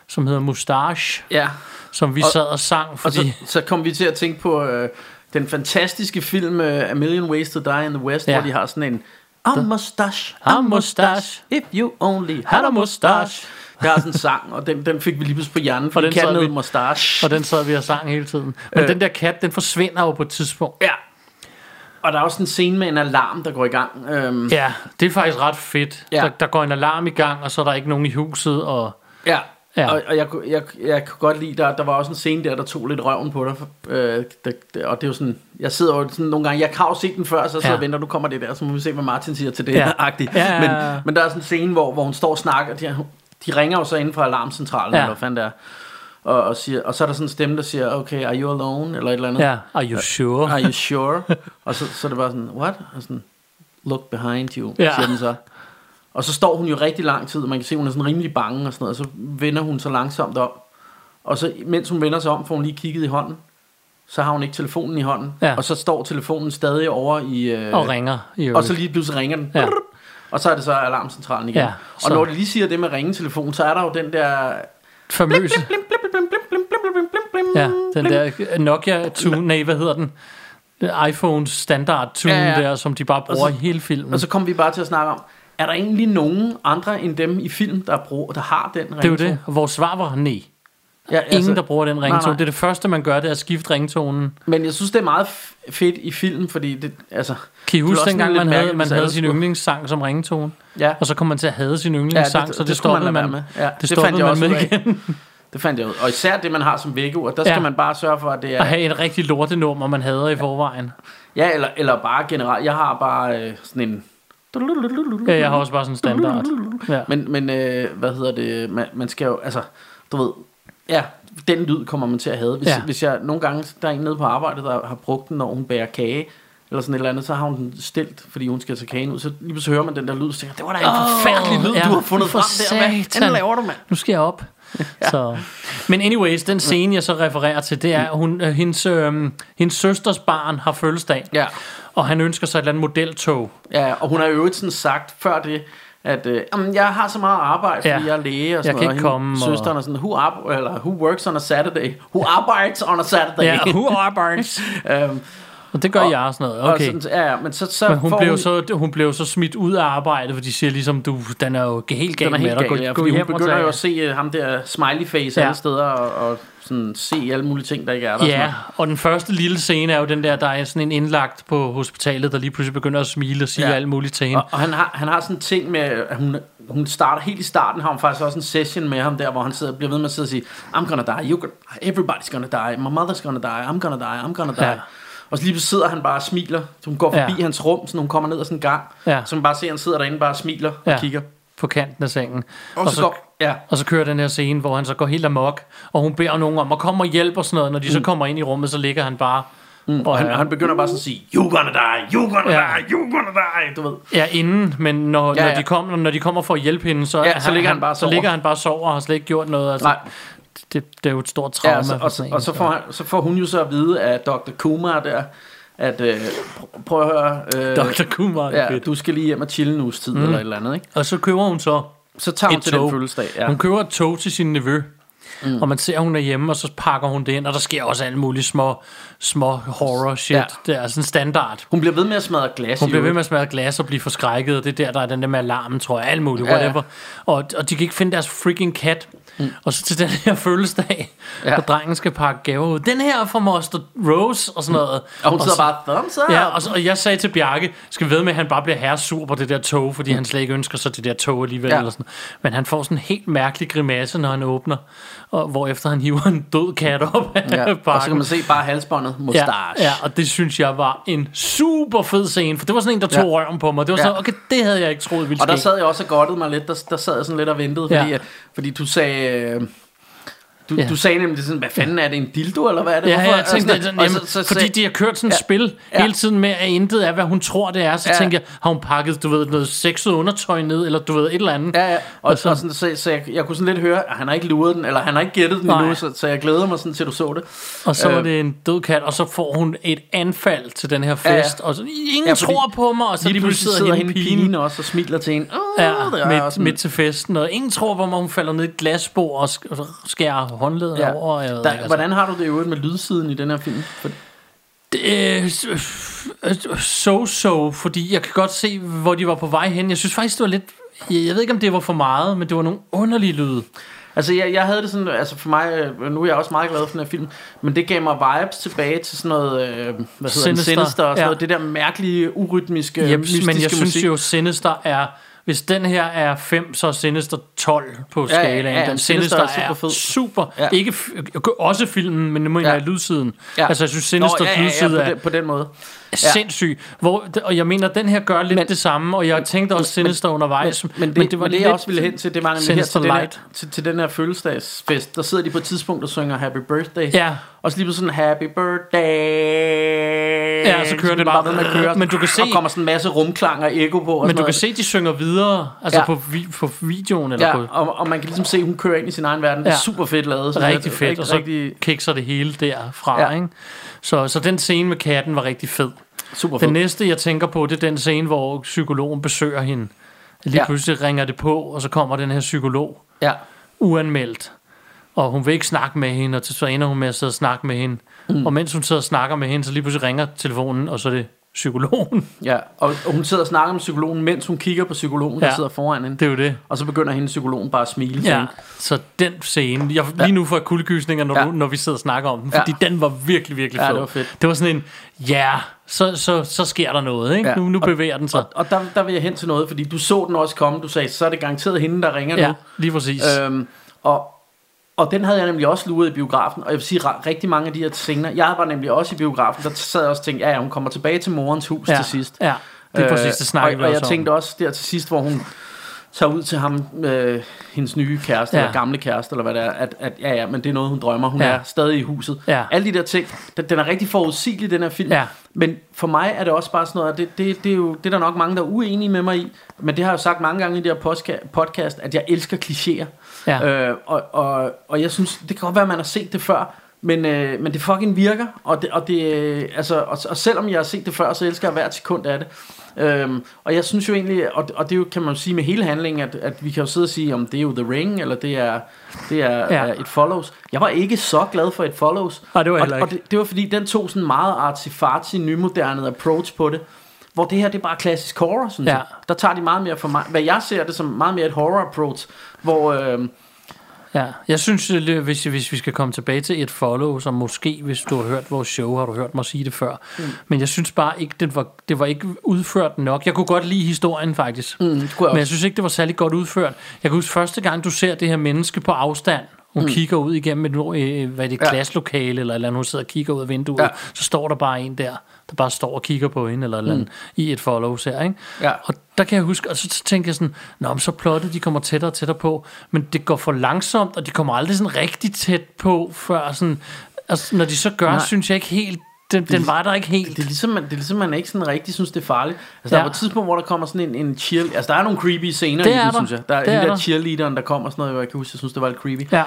som hedder Mustache, Ja. som vi Og- sad og sang, Og fordi... så, så kom vi til at tænke på øh, den fantastiske film øh, A Million Ways to Die in the West, ja. hvor de har sådan en A mustache, A mustache, if you only had a mustache. Der er sådan en sang, og den, den fik vi lige pludselig på hjernen, for den katten vi- hed Mustache. Og den sad vi og sang hele tiden. Men øh. Den der kat, den forsvinder jo på et tidspunkt. Ja. Og der er også en scene med en alarm, der går i gang. Øhm, Ja, det er faktisk ret fedt. Ja. Der, der går en alarm i gang, og så er der ikke nogen i huset, og... Ja, Ja. og, og jeg, jeg, jeg kunne godt lide, der, der var også en scene der, der tog lidt røven på dig. Øh, det, det, og det er jo sådan, jeg sidder jo sådan nogle gange, jeg har jo set den før, så jeg sidder Ja. og venter, nu kommer det der, så må vi se, hvad Martin siger til det Ja. ja. agtigt. Ja, ja, Men, men der er sådan en scene, hvor, hvor hun står og snakker, de, de ringer jo så inden for alarmcentralen, Ja. eller hvad fanden det er, og, og, siger, og så er der sådan en stemme, der siger, okay, are you alone, eller et eller andet. Ja, are you sure? Are you sure? og så, så er det bare sådan, what? Og sådan, look behind you, Ja. siger den så. Og så står hun jo rigtig lang tid, og man kan se, hun er sådan rimelig bange og sådan noget, og så vender hun så langsomt om. Og så, mens hun vender sig om, får hun lige kigget i hånden. Så har hun ikke telefonen i hånden. Ja. Og så står telefonen stadig over i... Øh, Og ringer. i og så lige pludselig ringer den. Ja og så er det så alarmcentralen igen. Ja. Og når de lige siger det med ringetelefon, så er der jo den der... Famøse. Ja, den der Nokia tune, nej, hvad hedder den? iPhones standard tune ja, ja. der, som de bare bruger så, i hele filmen. Og så kommer vi bare til at snakke om, er der egentlig nogen andre end dem i film, der, bruger, der har den ringtone? Det er jo det. Vores svar var nej. Ja, Ingen, der bruger den ringtone. nej. Det er det første, man gør, det er at skifte ringtonen. Men jeg synes, det er meget fedt i film, fordi det, altså... Kan I huske dengang, man havde, man havde sin yndlingssang som ringtone? Ja, Og så kom man til at have sin yndlingssang, det- så det, det stoppede man, med. Ja, det det stoppede fandt jeg man også med igen. det fandt jeg ud. Og især det, man har som vækkeur, der skal Ja. man bare sørge for, at det At er... have et rigtig lortenummer, man havde i forvejen. Ja, eller, eller bare generelt. Jeg har bare øh, sådan en... Ja, jeg har også bare sådan en standard. Ja. Men, men øh, hvad hedder det? Man, man skal jo, altså, du ved, ja, den lyd kommer man til at have. Hvis, Ja. hvis jeg nogle gange, der er en nede på arbejdet, der har brugt den, når hun bærer kage, eller sådan et eller andet, så har hun den stilt, fordi hun skal tage kagen ud. Så lige pludselig hører man den der lyd, så tænker, det var da en Åh, forfærdelig lyd, ja, du har fundet for frem der. Hvad fanden laver du, mand? Nu skal jeg op. ja. så. Men anyways, den scene, jeg så refererer til, det er, at hun, øh, hendes, øh, hendes søsters barn har fødselsdag. Ja. Og han ønsker sig et eller andet modeltog. Ja, og hun har jo øvrigt sådan sagt før det, at øh, "Jamen, jeg har så meget arbejde, fordi Ja. jeg er læge og Jeg sådan kan noget. ikke Og komme, hende- og- Søsteren er sådan, who, up, eller, who works on a Saturday? Who arbejder on a Saturday? Ja, who barns? øhm, Og det gør Og- jeg og sådan noget. Og Okay. sådan, ja, ja, men så, så Men hun blev, hun... Så, hun blev så smidt ud af arbejdet, for de siger ligesom, du, den er jo helt gal den er med helt dig. gal, Gå, ja, fordi hun og begynder jo at se uh, ham der smiley face Ja. alle steder, og, og sådan se alle mulige ting, der ikke er der. og sådan Ja, noget. og den første lille scene er jo den der, der er sådan en indlagt på hospitalet, der lige pludselig begynder at smile og sige Ja. alt muligt til hende. Og, og han, har, han har sådan en ting med, at hun, hun starter helt i starten, har hun faktisk også en session med ham der, hvor han sidder, bliver ved med at sidde og sige, I'm gonna die, you gonna, everybody's gonna die, my mother's gonna die, I'm gonna die, I'm gonna die. Ja. Og så lige pludselig sidder han bare og smiler. Så hun går forbi Ja. hans rum, så hun kommer ned ad sådan en gang. Ja. Så man bare ser, at han sidder derinde bare og smiler og Ja. kigger. på kanten af sengen. Og, så, går, ja, Og så kører den her scene, hvor han så går helt amok, og hun beder nogen om at komme og hjælpe og sådan noget. Når de så kommer ind i rummet, så ligger han bare... Mm. og han, han begynder bare sådan at sige, you gonna die, you gonna Ja. die, you gonna die, du ved. Ja, inden, men når, Ja, ja, når, de kommer, når de kommer for at hjælpe hende, så, Ja, så ligger han bare og så ligger han bare og sover og har slet ikke gjort noget. Altså, Nej. det, det er jo et stort trauma. Ja, og, så, for og, så, en, og så, får han, så får hun jo så at vide af Dr. Kumar der, at øh, pr- prøv at høre, øh, Dr. Kumar, ja, fedt. du skal lige hjem og chille en uges tid, mm. eller et eller andet, ikke? Og så køber hun så Så tager hun et til tog. den fødselsdag. Ja. Hun køber et tog til sin nevø. Mm. Og man ser, hun er hjemme, og så pakker hun det ind, og der sker også alle mulige små, små horror shit. Ja. Det er sådan standard. Hun bliver ved med at smadre glas Hun bliver ved med at smadre glas og blive forskrækket, og det er der, der er den der med alarmen, tror jeg, alt muligt, Ja, whatever. Og, og de kan ikke finde deres freaking kat. Mm. Og så til den her fødselsdag, Ja. hvor drengen skal pakke gaver ud. Den her er fra Moster Rose og sådan noget. Og hun sidder så, bare, thumbs up. Ja, og, så, og jeg sagde til Bjarke, skal vi ved med, at han bare bliver herresur på det der tog, fordi mm. han slet ikke ønsker sig det der tog alligevel. Ja. Eller sådan. Men han får sådan en helt mærkelig grimasse, når han åbner, og hvor efter han hiver en død kat op af ja. Og så kan man se bare halsbåndet, mustache. Ja, ja, og det synes jeg var en super fed scene, for det var sådan en, der tog Ja. ja. røven på mig. Det var Ja. sådan, okay, det havde jeg ikke troet ville Og der ske. sad jeg også og mig lidt. Der, der sad jeg sådan lidt og ventede, fordi, Ja. ja. fordi du sagde... Øh, du, Ja. du sagde nemlig sådan, hvad fanden er det, en dildo, eller hvad er det? Ja, Hvorfor? jeg tænkte, Og sådan, jamen, fordi de har kørt sådan et Ja. spil Ja. hele tiden med, at intet er, hvad hun tror, det er. Så Ja. tænker jeg, har hun pakket, du ved, noget sexet undertøj ned, eller du ved, et eller andet. Ja, ja. Og, og, så- og sådan, så, så jeg, jeg kunne sådan lidt høre, at han har ikke luret den, eller han har ikke gættet den Nej. endnu, så, så jeg glæder mig sådan til, du så det. Og så Øh. var det en død kat, og så får hun et anfald til den her fest, Ja, ja. og så, ingen Ja, tror på mig, og så Lige pludselig sidder hende pigen, pigen også og smiler til hende. Oh, Ja, midt, midt til festen, og ingen tror på mig, hun falder ned i et glasbord og skærer håndledet Ja. over. Jeg ved Der, ikke, altså. hvordan har du det øvrigt med lydsiden i den her film? For, Øh, So-so, fordi jeg kan godt se, hvor de var på vej hen. Jeg synes faktisk, det var lidt... Jeg ved ikke, om det var for meget, men det var nogle underlige lyde. altså, jeg, jeg havde det sådan, altså for mig, øh, nu er jeg også meget glad for den her film, men det gav mig vibes tilbage til sådan noget, øh, hvad hedder Sinister, Sinister, Sinister og sådan ja. noget, det der mærkelige, urytmiske, Yep, mystiske men jeg synes musik. jo, Sinister er... Hvis den her er 5, så er Sinister 12 på Ja, ja, skalaen. ja, den Sinister Sinister, er er super fed. super. Ja. Ikke f- også filmen, men nu Ja. jeg lydsiden. Ja. Altså, jeg synes, Sinister Nå, ja, ja, ja, lydside på, er den, på den måde. Ja. sindssyg. Hvor, og jeg mener, den her gør lidt Men- men, det samme, og jeg tænkte også Sinister undervejs. Men, men, det, men det, var det jeg også ville hen til, det var nemlig her til den, her, til, til den her fødselsdagsfest. Der sidder de på et tidspunkt og synger Happy Birthday. Ja. Og så lige på sådan Happy Birthday. Ja, så kører det bliver bare. ved med at køre. Men du kan se- Og kommer sådan en masse rumklang og ekko på. Og Men du kan noget. se, at de synger videre, altså Ja. ja. på, vi, på videoen, eller Ja, på og, og man kan ligesom se, hun kører ind i sin egen verden. Det er Ja. super fedt lavet. jeg. rigtig fedt, og så rigtig, kikser det hele derfra, Ja. ja. ikke? Så, så den scene med katten var rigtig fed. Super. Den næste, jeg tænker på, det er den scene, hvor psykologen besøger hende. Lige ja. pludselig ringer det på, og så kommer den her psykolog Ja. uanmeldt. Og hun vil ikke snakke med hende, og til så ender hun med at sidde og snakke med hende. Mm. Og mens hun sidder og snakker med hende, så lige pludselig ringer telefonen, og så er det psykologen. Ja, og, og hun sidder og snakker med psykologen, mens hun kigger på psykologen, der Ja. sidder foran hende. Det er jo det. Og så begynder hende psykologen bare at smile til Ja, hende. så den scene, jeg, lige nu får jeg kuldegysninger, når, Ja. ja. når vi sidder og snakker om den, Ja. fordi den var virkelig, virkelig Ja, fed. det var fedt. Det var sådan en, ja, så, så, så sker der noget, ikke? Ja. Ja. Nu, nu bevæger den sig. Og, og der, der vil jeg hen til noget, fordi du så den også komme. Du sagde, så er det garanteret hende, der ringer ja, nu. lige præcis. Øhm, og, og den havde jeg nemlig også luret i biografen, og jeg vil sige, rigtig mange af de her scener, jeg var nemlig også i biografen, der sad jeg også og tænkte, ja, ja, hun kommer tilbage til morens hus ja, til sidst. Ja, det er præcis, det snakker Øh, og, og jeg tænkte også der til sidst, hvor hun tager ud til ham, øh, hendes nye kæreste, ja. Eller gamle kæreste, eller hvad det er, at, at ja, ja, men det er noget, hun drømmer. Hun ja. Er stadig i huset. Ja. Alle de der ting, den, den er rigtig forudsigelig, den her film. Ja. Men for mig er det også bare sådan noget, at det, det, det, er jo, det er der nok mange, der er uenige med mig i, men det har jeg jo sagt mange gange i det her podcast, at jeg elsker klichéer. Ja. Øh, og, og, og jeg synes, det kan godt være, at man har set det før, Men, øh, men det fucking virker, og, det, og, det, øh, altså, og, og selvom jeg har set det før, så elsker jeg hvert sekund af det. Øhm, og jeg synes jo egentlig, og, og det jo, kan man jo sige med hele handlingen, at, at vi kan jo sidde og sige, om det er jo The Ring, eller det er, det er, Ja. er et Follows. Jeg var ikke så glad for et Follows. Nej, det var og, og det, det var fordi, den tog sådan meget artsy-fartsy, nymoderne approach på det. Hvor det her, det er bare klassisk horror, synes Ja. jeg. Der tager de meget mere for mig. Hvad jeg ser det som meget mere et horror approach, hvor... Øh, Ja, jeg synes, øh, hvis, hvis vi skal komme tilbage til et follow, som måske, hvis du har hørt vores show, har du hørt mig sige det før. Mm. Men jeg synes bare ikke, det var, det var ikke udført nok. Jeg kunne godt lide historien faktisk. Mm, det kunne jeg men jeg synes ikke, det var særlig godt udført. Jeg kan huske første gang, du ser det her menneske på afstand. Hun mm. kigger ud igennem et øh, hvad er det, Ja. klaslokale, eller, eller andet, hun sidder og kigger ud af vinduet. Ja. Så står der bare en der, der bare står og kigger på hende, eller, eller andet, i et follow her, ikke? Ja. Og der kan jeg huske, og så, tænker jeg sådan, Nå, men så plottet, de kommer tættere og tættere på, men det går for langsomt, og de kommer aldrig sådan rigtig tæt på, før sådan, altså, når de så gør, Nej. Synes jeg ikke helt, den, den var der ikke helt. Det er ligesom, man, det er ligesom, man ikke sådan rigtig synes, det er farligt. Altså, Ja. der var et tidspunkt, hvor der kommer sådan en, en cheer... Altså, der er nogle creepy scener Det i den, der. synes jeg. Der er Det den er der der. cheerleaderen, der kommer og sådan noget, jeg kan huske, jeg synes, det var lidt creepy. Ja.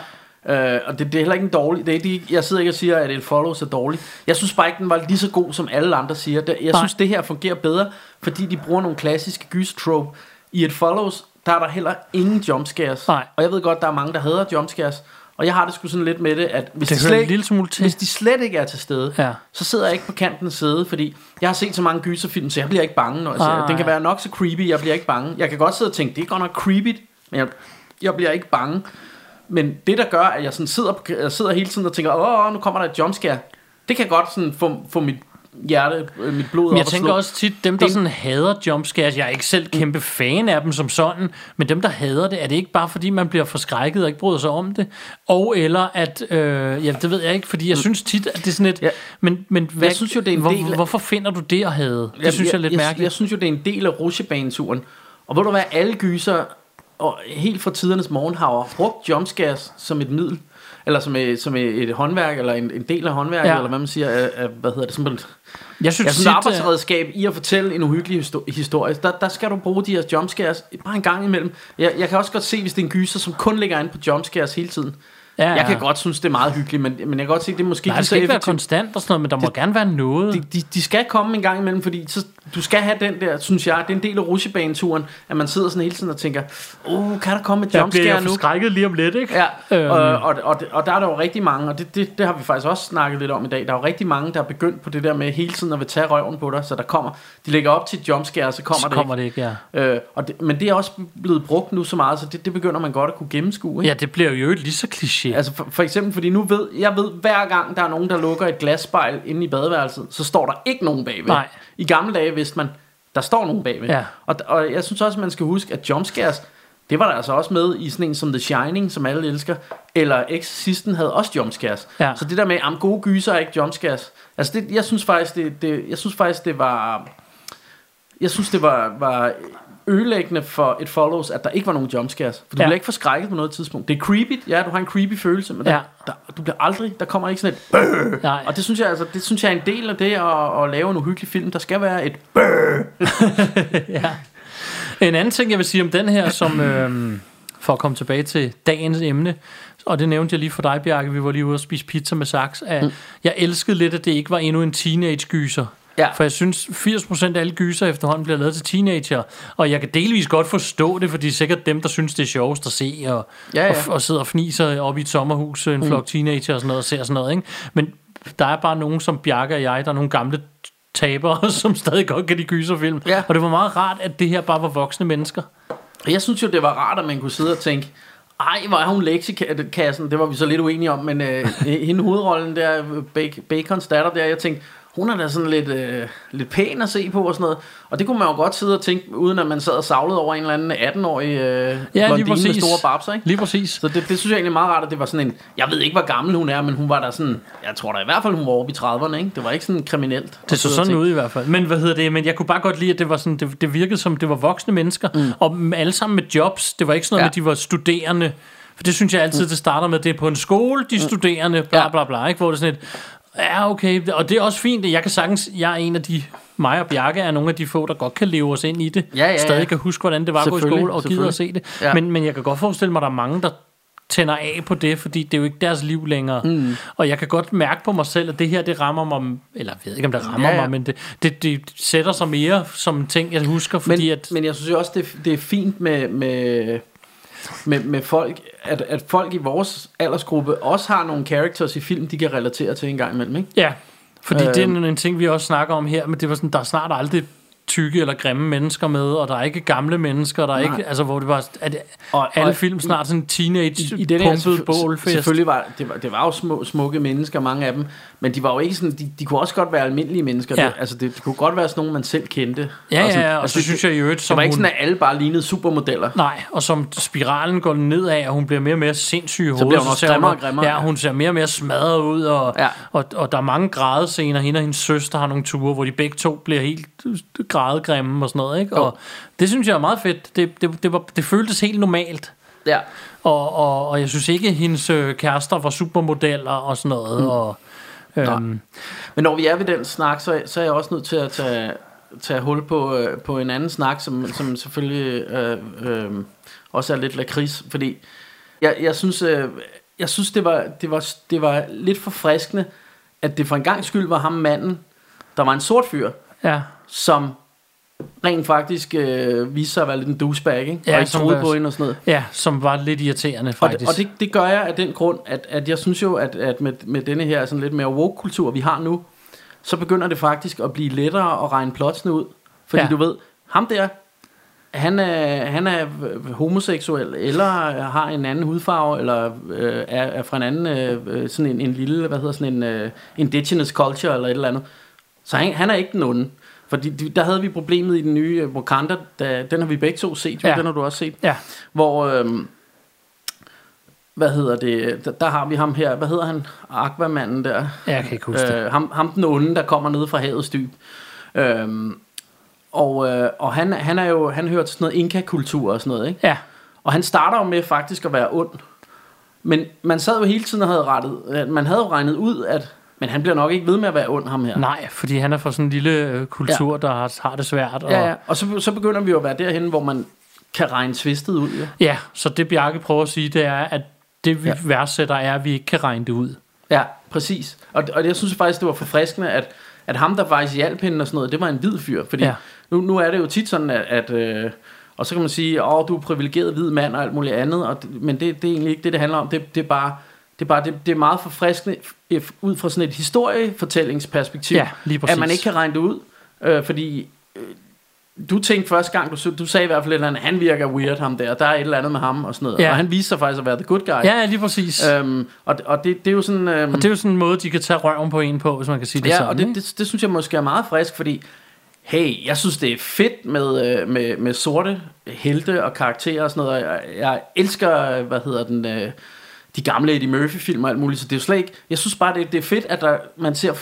Øh, og det, det er heller ikke en dårlig... Det er ikke, jeg sidder ikke og siger, at et follows er dårligt. Jeg synes bare ikke, den var lige så god, som alle andre siger. Jeg Nej. synes, det her fungerer bedre, fordi de bruger nogle klassiske gysertrope. I et follows, der er der heller ingen jumpscares. Nej. Og jeg ved godt, der er mange, der hader jumpscares. Og jeg har det sgu sådan lidt med det, at hvis, Det de, slet, lille smule til. hvis de slet ikke er til stede, Ja. så sidder jeg ikke på kanten af sædet, fordi jeg har set så mange gyserfilm, så jeg bliver ikke bange, når jeg ser det. Den kan være nok så creepy, jeg bliver ikke bange. Jeg kan godt sidde og tænke, det er godt nok creepy, men jeg, jeg bliver ikke bange. Men det, der gør, at jeg sådan sidder, jeg sidder hele tiden og tænker, åh, nu kommer der et jumpscare, det kan godt sådan få, få mit hjerte, øh, mit blod Men op jeg at tænker også tit, dem der Det- sådan hader jumpscares, jeg er ikke selv kæmpe fan af dem som sådan, men dem der hader det, er det ikke bare fordi man bliver forskrækket og ikke bryder sig om det? Og eller at, øh, ja det ved jeg ikke, fordi jeg synes tit, at det er sådan et, Ja. men, men hvad, synes jo, det er en hvor, del af- hvorfor finder du det at hade? Det Jamen, synes jeg er lidt jeg, mærkeligt. Jeg synes jo, det er en del af rutsjebaneturen. Og ved du hvad, alle gyser, og helt fra tidernes morgen, har brugt jumpscares som et middel. Eller som et, som et, et håndværk, eller en, en del af håndværket, Ja. eller hvad man siger, af, af, hvad hedder det, simpelthen. jeg synes Ja, sådan et øh, arbejdsredskab i at fortælle en uhyggelig histo- historie. Der, der skal du bruge de her jumpscares bare en gang imellem. Jeg, jeg kan også godt se, hvis det er en gyser, som kun ligger inde på jumpscares hele tiden. Ja, Jeg kan godt synes, det er meget hyggeligt, men, men jeg kan godt se, det er måske Nej, ikke det skal ikke være konstant og sådan noget, men der må gerne være noget. de, de, de skal komme en gang imellem, fordi så, du skal have den der, synes jeg, det er en del af rutsjebaneturen, at man sidder sådan hele tiden og tænker, oh, kan der komme et bliver jumpscare jeg nu? forskrækket lige om lidt, ikke? Ja, Øhm. og, og, og, og der er der jo rigtig mange, og det, det, det har vi faktisk også snakket lidt om i dag, der er jo rigtig mange, der er begyndt på det der med hele tiden at vil tage røven på dig, så der kommer, de lægger op til et jumpscare, så kommer Så det kommer ikke. det ikke, ja. Øh, og det, men det er også blevet brugt nu så meget, så det, det begynder man godt at kunne gennemskue. Ikke? Ja, det bliver jo lige så kliché. Altså for, for eksempel, fordi nu ved, jeg ved, hver gang der er nogen, der lukker et glasspejl inde i badeværelset, så står der ikke nogen bagved. Nej. I gamle dage vidste man, der står nogen bagved. Ja. Og, og jeg synes også, man skal huske, at jumpscares, det var der altså også med i sådan en som The Shining, som alle elsker, eller Exorcisten havde også jumpscares. Ja. Så det der med, am gode gyser er ikke jumpscares. Altså det, jeg synes faktisk, det, det, jeg synes faktisk, det var, jeg synes, det var, var ødelæggende for et follows, at der ikke var nogen jumpscares. For du Ja. bliver ikke forskrækket på noget tidspunkt. Det er creepy, ja, du har en creepy følelse, men der, Ja. der, du bliver aldrig, der kommer ikke sådan et Nej. og det synes jeg, altså, det synes jeg er en del af det at, at lave en uhyggelig film. Der skal være et ja. En anden ting, jeg vil sige om den her, som øhm, for at komme tilbage til dagens emne, og det nævnte jeg lige for dig, Bjarke, vi var lige ude og spise pizza med Saks, at mm. jeg elskede lidt, at det ikke var endnu en teenage-gyser. Ja. For jeg synes, 80% af alle gyser efterhånden bliver lavet til teenager, og jeg kan delvis godt forstå det, for det er sikkert dem, der synes, det er sjovest at se, og, Ja, ja. og, og sidder og fniser op i et sommerhus, en flok teenager og sådan noget, og ser sådan noget, ikke? Men der er bare nogen som Bjarke og jeg, der er nogle gamle tabere, som stadig godt kan lide gyserfilm. Ja. Og det var meget rart, at det her bare var voksne mennesker. Jeg synes jo, det var rart, at man kunne sidde og tænke, ej, hvor er hun lektikassen, det var vi så lidt uenige om, men øh, hende hovedrollen der, Bac- Bacons datter der, jeg tænkte, hun er da sådan lidt, øh, lidt pæn at se på og sådan noget. Og det kunne man jo godt sidde og tænke, uden at man sad og savlede over en eller anden 18-årig øh, Ja, lige blondine med store babser, ikke? Lige præcis. Så det, det synes jeg egentlig er meget rart, at det var sådan en... Jeg ved ikke, hvor gammel hun er, men hun var der sådan... Jeg tror da i hvert fald, hun var oppe i 30'erne, ikke? Det var ikke sådan kriminelt. Det så sådan ud i hvert fald. Men hvad hedder det? Men jeg kunne bare godt lide, at det var sådan, det, det virkede som, det var voksne mennesker, mm. og alle sammen med jobs. Det var ikke sådan noget Ja. med, at de var studerende. For det synes jeg altid, det starter med, det er på en skole, de studerende, bla bla bla, ikke? Hvor det er sådan et, ja okay, og det er også fint, jeg kan sagtens, jeg er en af de, mig og Bjarke er nogle af de få, der godt kan leve os ind i det. Ja, ja, ja. Stadig kan huske, hvordan det var at gå i skole, og gider at se det. Ja. Men, men jeg kan godt forestille mig, at der er mange, der tænder af på det, fordi det er jo ikke deres liv længere. Mm. Og jeg kan godt mærke på mig selv, at det her, det rammer mig, eller jeg ved ikke, om det rammer ja. ja. mig, men det, det, det sætter sig mere som en ting, jeg husker, fordi men, at... men jeg synes jo også, det, det er fint med, med, med, med folk, at, at folk i vores aldersgruppe også har nogle characters i film, de kan relatere til en gang imellem, ikke? Ja, fordi Øh. det er en, en ting, vi også snakker om her, men det var sådan, der er snart aldrig tykke eller grimme mennesker med, og der er ikke gamle mennesker, der er Nej. ikke, altså hvor det var, at Og- alle og film snart sådan en teenage I, i den her bålfest. Selvfølgelig var det, var det var jo små, smukke mennesker, mange af dem, men de var jo ikke sådan, de, de kunne også godt være almindelige mennesker. Ja. Det, altså det, det kunne godt være sådan nogle, man selv kendte. Ja, Og sådan- ja, ja, og altså, så det- synes jeg i øvrigt, Det som var ikke hun, sådan, at alle bare lignede supermodeller. Nej, og som spiralen går nedad, og hun bliver mere og mere sindssyg i hovedet. bliver hun også grimmere og grimmere. Ja, hun ser mere og mere smadret ud, og, Ja. ja. og, og der er mange grædescener. Hende og hendes søster har nogle ture, hvor de begge to bliver helt grædegrimme og sådan noget. Ikke? Og det synes jeg er meget fedt. Det, det, det, var, det føltes helt normalt. Ja. Og, og, og jeg synes ikke, at hendes øh, kærester var supermodeller og sådan noget. Mm. Og, øhm, Men når vi er ved den snak, så, så er jeg også nødt til at tage, tage hul på, øh, på en anden snak, som, som selvfølgelig øh, øh, også er lidt lakrids, fordi jeg, jeg synes, øh, jeg synes det, var, det, var, det var lidt forfriskende, at det for en gang skyld var ham manden, der var en sort fyr, ja. som rent faktisk øh, viste sig at være lidt en douchebag, ikke? Ja, og ikke troede på hende og sådan noget. ja, som var lidt irriterende Og, faktisk. det, og det, det gør jeg af den grund, at, at jeg synes jo, at, at med, med denne her sådan lidt mere woke-kultur, vi har nu, så begynder det faktisk at blive lettere at regne plotsene ud. Fordi ja. Ja. du ved, ham der, han er, han er homoseksuel, eller har en anden hudfarve, eller øh, er, er fra en anden, øh, øh, sådan en, en lille, hvad hedder sådan en øh, indigenous culture, eller et eller andet. Så han, han er ikke den onde. Fordi de- der havde vi problemet i den nye øh, Wakanda, da, den har vi begge to set, jo, Ja. den har du også set. Ja. Hvor, øhm, hvad hedder det, der, der har vi ham her, hvad hedder han, Aquamanden der. Jeg kan ikke huske. Øh, ham, ham den onde, der kommer ned fra havets dyb. Øhm, og øh, og han, han er jo, han hører til sådan noget inka-kultur og sådan noget, ikke? Ja, Og han starter jo med faktisk at være ond. Men man sad jo hele tiden og havde rettet, øh, man havde jo regnet ud, at men han bliver nok ikke ved med at være ond, ham her. nej, fordi han er fra sådan en lille øh, kultur, ja. der har, har det svært. Og, Ja, ja. Og så, så begynder vi jo at være derhen, hvor man kan regne tvistet ud. Ja. Ja, så det Bjarke prøver at sige, det er, at det vi Ja. værdsætter er, at vi ikke kan regne det ud. Ja, præcis. Og, og jeg synes faktisk, det var forfriskende, at, at ham, der faktisk hjalp hende og sådan noget, det var en hvid fyr. Fordi ja. Nu, nu er det jo tit sådan, at... at øh, og så kan man sige, åh, du er privilegeret hvid mand og alt muligt andet, og, men det, det er egentlig ikke det, det handler om. Det, det er bare... Det er, bare, det, det er meget forfriskende ud fra sådan et historiefortællingsperspektiv, Ja, lige præcis. at man ikke kan regne det ud. Øh, fordi øh, du tænkte første gang, du, du sagde i hvert fald et eller andet, han virker weird ham der, der er et eller andet med ham og sådan noget. Ja. Og han viste sig faktisk at være the good guy. Ja, lige præcis. Øh, Øhm, og, og det, det er jo sådan... Øhm, og det er jo sådan en måde, de kan tage røven på en på, hvis man kan sige det ja, sådan. og det, det, det synes jeg måske er meget frisk, fordi hey, jeg synes det er fedt med, øh, med, med sorte helte og karakterer og sådan noget. Jeg, jeg elsker, hvad hedder den, øh, de gamle Eddie Murphy film og alt muligt, så det er jo slet ikke, jeg synes bare det, det er fedt, at der, man ser,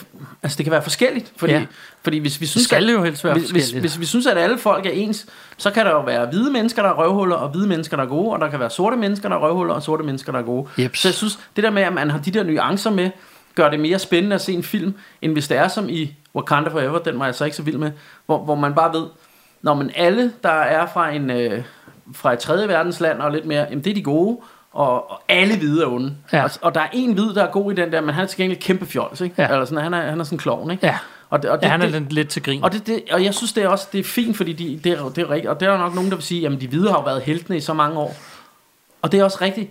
altså det kan være forskelligt, fordi, Ja. fordi hvis vi synes, skal at, jo helst være hvis, hvis, hvis vi synes, at alle folk er ens, så kan der jo være hvide mennesker, der er røvhuller, og hvide mennesker, der er gode, og der kan være sorte mennesker, der er røvhuller, og sorte mennesker, der er gode. Jeps. Så jeg synes, det der med, at man har de der nuancer med, gør det mere spændende at se en film, end hvis det er som i Wakanda Forever, den var jeg så ikke så vild med, hvor, hvor man bare ved, når man alle, der er fra en øh, fra et tredje verdensland og lidt mere, jamen det er de gode, og, og alle hvide er onde. Ja. Og, og der er en hvid, der er god i den der, men han er til gengæld kæmpe fjols, ikke? Ja. Eller sådan, han, er, han er sådan en klovn, ikke? Ja. Og det, og det, Ja, han er det, lidt, til grin. og, det, det, og jeg synes det er også det er fint, fordi de, det, er, det er rigtigt. Og der er nok nogen, der vil sige, jamen de hvide har jo været heltene i så mange år. Og det er også rigtigt.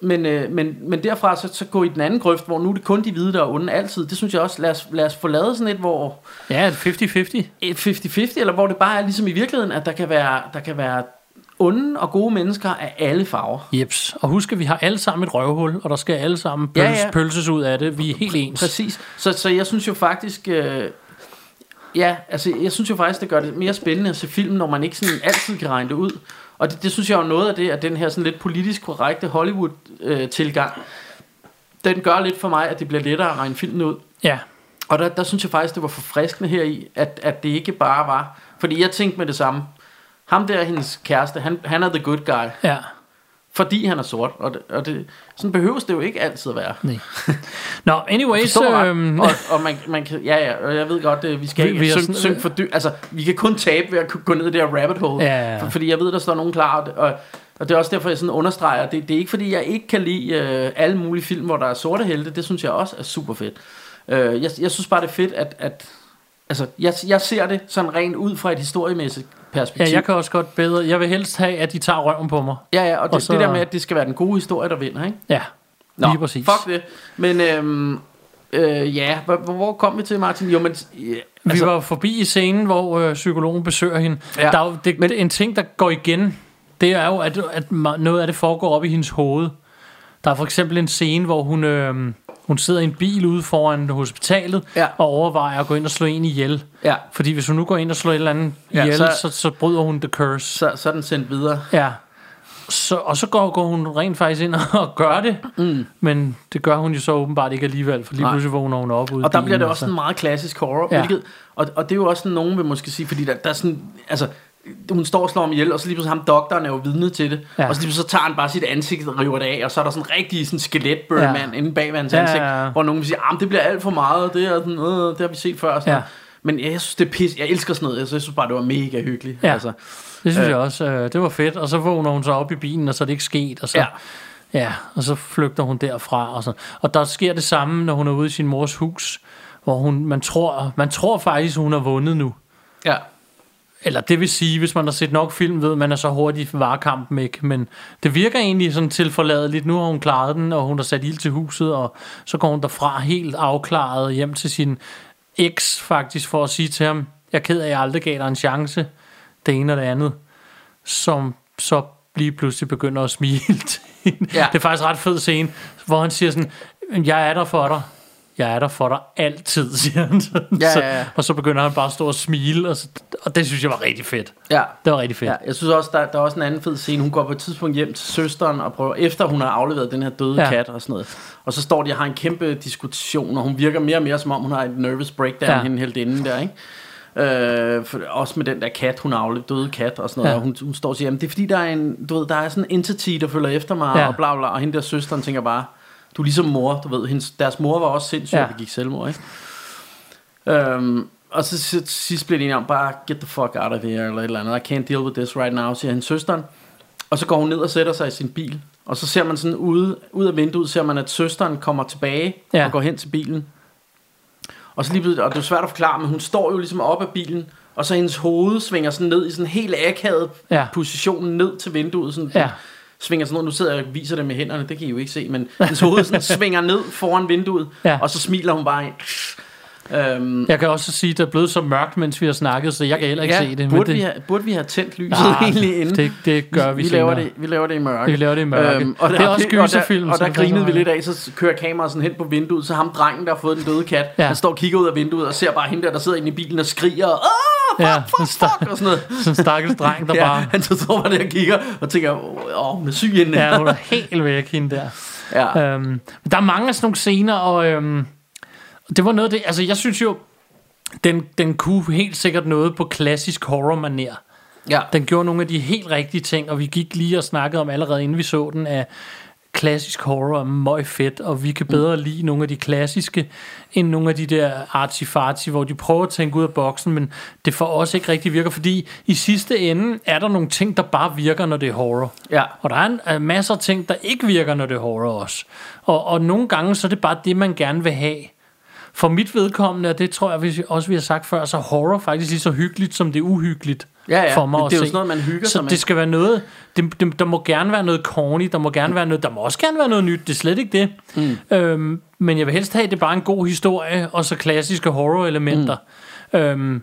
Men, øh, men, men derfra så, så gå i den anden grøft, hvor nu er det kun de hvide, der er onde altid. Det synes jeg også, lad os, lad os få lavet sådan et, hvor Ja, 50-50. et 50-50, eller hvor det bare er ligesom i virkeligheden, at der kan være, der kan være onde og gode mennesker af alle farver. Jeps. Og husk, at vi har alle sammen et røvhul, og der skal alle sammen Ja, pølse, ja. pølses ud af det. Vi er helt ens. Præcis. Så, så jeg synes jo faktisk... Øh, ja, altså jeg synes jo faktisk, det gør det mere spændende at se film, når man ikke sådan altid kan regne det ud. Og det, det synes jeg jo er noget af det, at den her sådan lidt politisk korrekte Hollywood-tilgang, den gør lidt for mig, at det bliver lettere at regne filmen ud. Ja. Og der, der synes jeg faktisk, det var forfriskende her i, at, at det ikke bare var... Fordi jeg tænkte med det samme. Ham der, hendes kæreste, han, han er the good guy. Ja. Fordi han er sort. Og, det, og det, sådan behøves det jo ikke altid at være. Nej. Nå, anyways. Du ret? Øhm, og, og man, man kan, ja, ja, og jeg ved godt, det, vi skal Vi- ikke vi synge, synge for dyr. Altså, vi kan kun tabe ved at gå ned i det her rabbit hole. Ja, ja. For, fordi jeg ved, der står nogen klar. Og, og Og det er også derfor, jeg sådan understreger, det, det er ikke fordi, jeg ikke kan lide øh, alle mulige film, hvor der er sorte helte. Det synes jeg også er super fedt. Øh, jeg, jeg synes bare, det er fedt, at, at altså, jeg, jeg ser det sådan rent ud fra et historiemæssigt Ja, perspektiv. jeg kan også godt bedre. Jeg vil helst have, at de tager røven på mig. ja, ja, og det, og så- det der med, at det skal være den gode historie, der vinder, ikke? Ja, Nå, lige præcis. fuck det. Men øhm, øh, ja, hvor, hvor- kom vi til, Martin? Jo, men... Ja, Altså, vi var forbi i scenen, hvor øh, psykologen besøger hende. Ja. Ja. Der er jo, det, men, en ting, der går igen, det er jo, at, at noget af det foregår op i hendes hoved. Der er for eksempel en scene, hvor hun, øh, hun sidder i en bil ude foran hospitalet, Ja. og overvejer at gå ind og slå en ihjel. ja, Fordi hvis hun nu går ind og slår et eller andet Ja, ihjel, så- så, så, bryder hun the curse. så, så er den sendt videre. Ja. Så, og så går, går hun rent faktisk ind og gør det. Mm. Men det gør hun jo så åbenbart ikke alligevel, for lige Nej. pludselig vågner hun op ude Og der bliver det og også så- en meget klassisk horror, ja. Ja. hvilket, og, og det er jo også sådan, nogen vil måske sige, fordi der, der er sådan, altså, hun står og slår ham ihjel, og så lige pludselig ham doktoren er jo vidne til det, ja. Og så lige pludselig så tager han bare sit ansigt og river det af, og så er der sådan en rigtig sådan skelet ja. Inde bag ved hans Ja, ansigt, ja, ja. hvor nogen vil sige, ah, det bliver alt for meget, det, er sådan, øh, det har vi set før. Sådan Ja. Men jeg synes, det er pis. Jeg elsker sådan noget. Jeg synes, jeg synes bare, det var mega hyggeligt. Ja. Altså, Det synes Øh. jeg også. Øh, det var fedt. Og så vågner hun så op i bilen, og så er det ikke sket. Og så, ja. ja. og så flygter hun derfra. Og, så. og der sker det samme, når hun er ude i sin mors hus, hvor hun, man, tror, man tror faktisk, hun har vundet nu. ja. Eller det vil sige, hvis man har set nok film, ved man er så hurtigt varekampen ikke. Men det virker egentlig sådan tilforladeligt. Nu har hun klaret den, og hun har sat ild til huset, og så går hun derfra helt afklaret hjem til sin eks faktisk, for at sige til ham, jeg er ked af, at jeg aldrig gav dig en chance, det ene og det andet, som så lige pludselig begynder at smile til. Ja. Det er faktisk ret fed scene, hvor han siger sådan, jeg er der for dig. Jeg er der for dig altid, siger han. Sådan. Ja, Så- ja, ja. Og så begynder han bare at stå og smile, og, så, og det synes jeg var rigtig fedt. ja. Det var rigtig fedt. Ja, jeg synes også, der, der er også en anden fed scene. Hun går på et tidspunkt hjem til søsteren, og prøver, efter hun har afleveret den her døde ja. Kat og sådan noget. Og så står de og har en kæmpe diskussion, og hun virker mere og mere som om, hun har et nervous breakdown, ja. Hende helt inden der, ikke? Øh, for, også med den der kat, hun har døde kat og sådan noget. Ja. Og hun, hun står og siger, jamen det er fordi, der er, en, du ved, der er sådan en entity, der følger efter mig. Ja. og bla bla. Og hende der søsteren tænker bare, du er ligesom mor, du ved. Hendes, deres mor var også sindssyg, ja. Og begik selvmord, ikke? Øhm, og så til sidst bliver de enige om, bare get the fuck out of here, eller et eller andet. I can't deal with this right now, siger hendes søsteren. Og så går hun ned og sætter sig i sin bil. Og så ser man sådan ude, ud af vinduet, ser man, at søsteren kommer tilbage ja. Og går hen til bilen. Og så lige og det er svært at forklare, men hun står jo ligesom op af bilen, og så hendes hoved svinger sådan ned i sådan en helt akavet. Ja. position ned til vinduet. Sådan, Ja. Svinger sådan noget. Nu sidder jeg og viser det med hænderne, det kan I jo ikke se, men hendes hoved sådan svinger ned foran vinduet, Ja. og så smiler hun bare. Øhm, Jeg kan også sige, at det er blevet så mørkt, mens vi har snakket, så jeg kan heller ikke se det. burde, det, vi have, burde vi have tændt lyset Ah, egentlig inden? det, det gør vi, vi, laver senere. det, vi laver det i mørke. Vi laver det i mørke. Øhm, Det er også gyserfilm, Og der, og der grinede vi lidt af, så kører kameraet sådan hen på vinduet, så ham drengen, der har fået den døde kat, ja. Ja. han står og kigger ud af vinduet og ser bare hende der, der sidder inde i bilen og skriger, Åh, Ja, fuck, fuck, fuck, og sådan noget. En stakkels dreng, der Ja, bare... han så står bare der og kigger og tænker, åh, hun er syg inden. Ja, hun er helt væk, hende der. ja. Øhm, der er mange af sådan nogle scener, og øhm, det var noget af det... Altså, jeg synes jo, den, den kunne helt sikkert noget på klassisk horror-manér. ja. Den gjorde nogle af de helt rigtige ting, og vi gik lige og snakkede om allerede inden vi så den, at klassisk horror er møg fedt, og vi kan bedre lide nogle af de klassiske, end nogle af de der artsy hvor de prøver at tænke ud af boksen, men det for os ikke rigtig virker, fordi i sidste ende er der nogle ting, der bare virker, når det er horror. Ja. Og der er en, er masser af ting, der ikke virker, når det er horror også. Og, og nogle gange, så er det bare det, man gerne vil have. For mit vedkommende, og det tror jeg vi også, vi har sagt før, så horror faktisk lige så hyggeligt, som det er uhyggeligt Ja, ja. for mig Det er jo sådan noget, man hygger så sig med. det skal være noget, det, det, der må gerne være noget corny, der må gerne være noget, der må også gerne være noget nyt, det er slet ikke det. Mm. Øhm, men jeg vil helst have, at det er bare en god historie, og så klassiske horror-elementer. Mm. Øhm,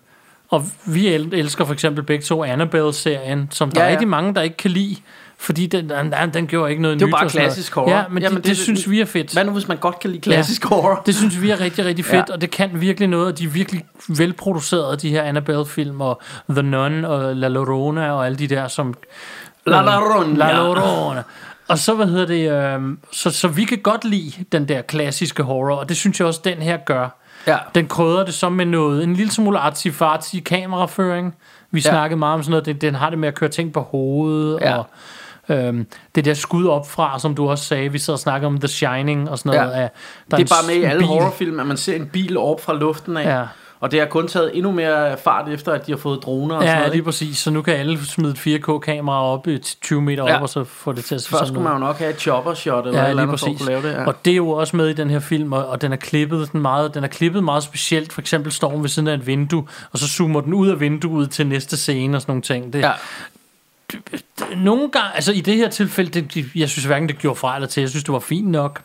og vi el- elsker for eksempel begge to Annabelle-serien, som der ja, ja. er rigtig mange, der ikke kan lide, fordi den, den, den gjorde ikke noget Det er nyt. bare klassisk horror. Ja, men Jamen, det, det, det synes vi er fedt. Hvad nu, hvis man godt kan lide klassisk horror? Det synes vi er rigtig, rigtig fedt, Ja. ja. og det kan virkelig noget, og de er virkelig velproducerede, de her Annabelle-film, og The Nun, og La Llorona, og alle de der, som... La Llorona. La Llorona. Og så, hvad hedder det, øh, så, så vi kan godt lide den der klassiske horror, og det synes jeg også, den her gør. Ja. Den krydder det så med noget, en lille smule artsy-fartsy kameraføring. Vi Ja. ja. snakkede meget om sådan noget, den, den har det med at køre ting på hovedet, Ja. og øhm, det der skud op fra, som du også sagde, vi sad og snakkede om The Shining og sådan noget. Ja. Af, der Det er bare med i alle bil. horrorfilm, at man ser en bil op fra luften af. Ja. Og det har kun taget endnu mere fart efter, at de har fået droner og sådan Ja, noget. lige ikke? præcis. Så nu kan alle smide et 4K-kamera op i 20 meter Ja. op, og så få det til at se Først sådan skulle man jo nok have et chopper shot eller Ja, eller lige andet for at lave det. Ja. Og det er jo også med i den her film, og, og den er klippet den meget, den er klippet meget specielt. For eksempel står hun ved siden af et vindue, og så zoomer den ud af vinduet til næste scene og sådan nogle ting. Det, ja. Nogle gange, altså i det her tilfælde, det, jeg synes hverken det gjorde fra eller til, jeg synes det var fint nok.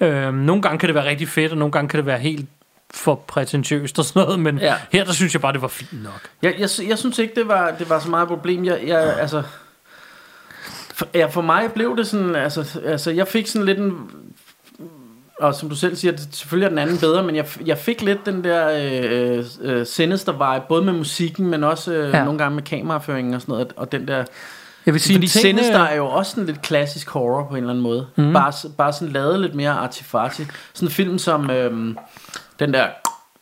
Øhm, nogle gange kan det være rigtig fedt, og nogle gange kan det være helt for prætentiøst og sådan noget, men Ja. ja. her der synes jeg bare, det var fint nok. Jeg, jeg, jeg synes ikke, det var, det var så meget et problem. Jeg, jeg, altså, for, ja, for mig blev det sådan, altså, altså jeg fik sådan lidt en, og som du selv siger, det, selvfølgelig er den anden bedre, men jeg, jeg fik lidt den der øh, øh, sinister vibe, både med musikken, men også øh, ja. Nogle gange med kameraføringen og sådan noget, og den der... Jeg vil sige, Fordi en Sinister øh, er jo også sådan lidt klassisk horror på en eller anden måde. Mm. Bare, bare sådan lavet lidt mere artifati. Sådan en film som øhm, den der,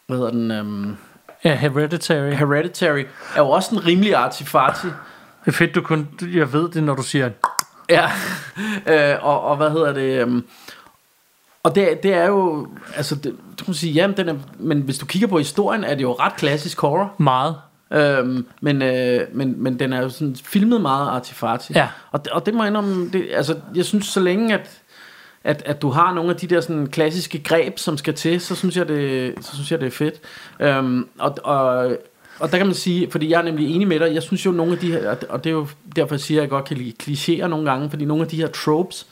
hvad hedder den, øhm, Ja, Hereditary. Hereditary, er jo også en rimelig artifati. Det er fedt, du kun, jeg ved det, når du siger, Ja, øh, og, og hvad hedder det? øhm, og det, det er jo, altså, det, du kan sige, jamen, den er, men hvis du kigger på historien, er det jo ret klassisk horror. meget. Øhm, men, øh, men, men den er jo sådan filmet meget artifati. Ja. Og, det- og det må jeg indrømme, det, altså, jeg synes så længe, at, at, at du har nogle af de der sådan klassiske greb, som skal til, så synes jeg, det, så synes jeg, det er fedt. Øhm, og, og, og der kan man sige, fordi jeg er nemlig enig med dig, jeg synes jo nogle af de her, og det er jo derfor jeg siger, at jeg godt kan lide klichéer nogle gange, fordi nogle af de her tropes,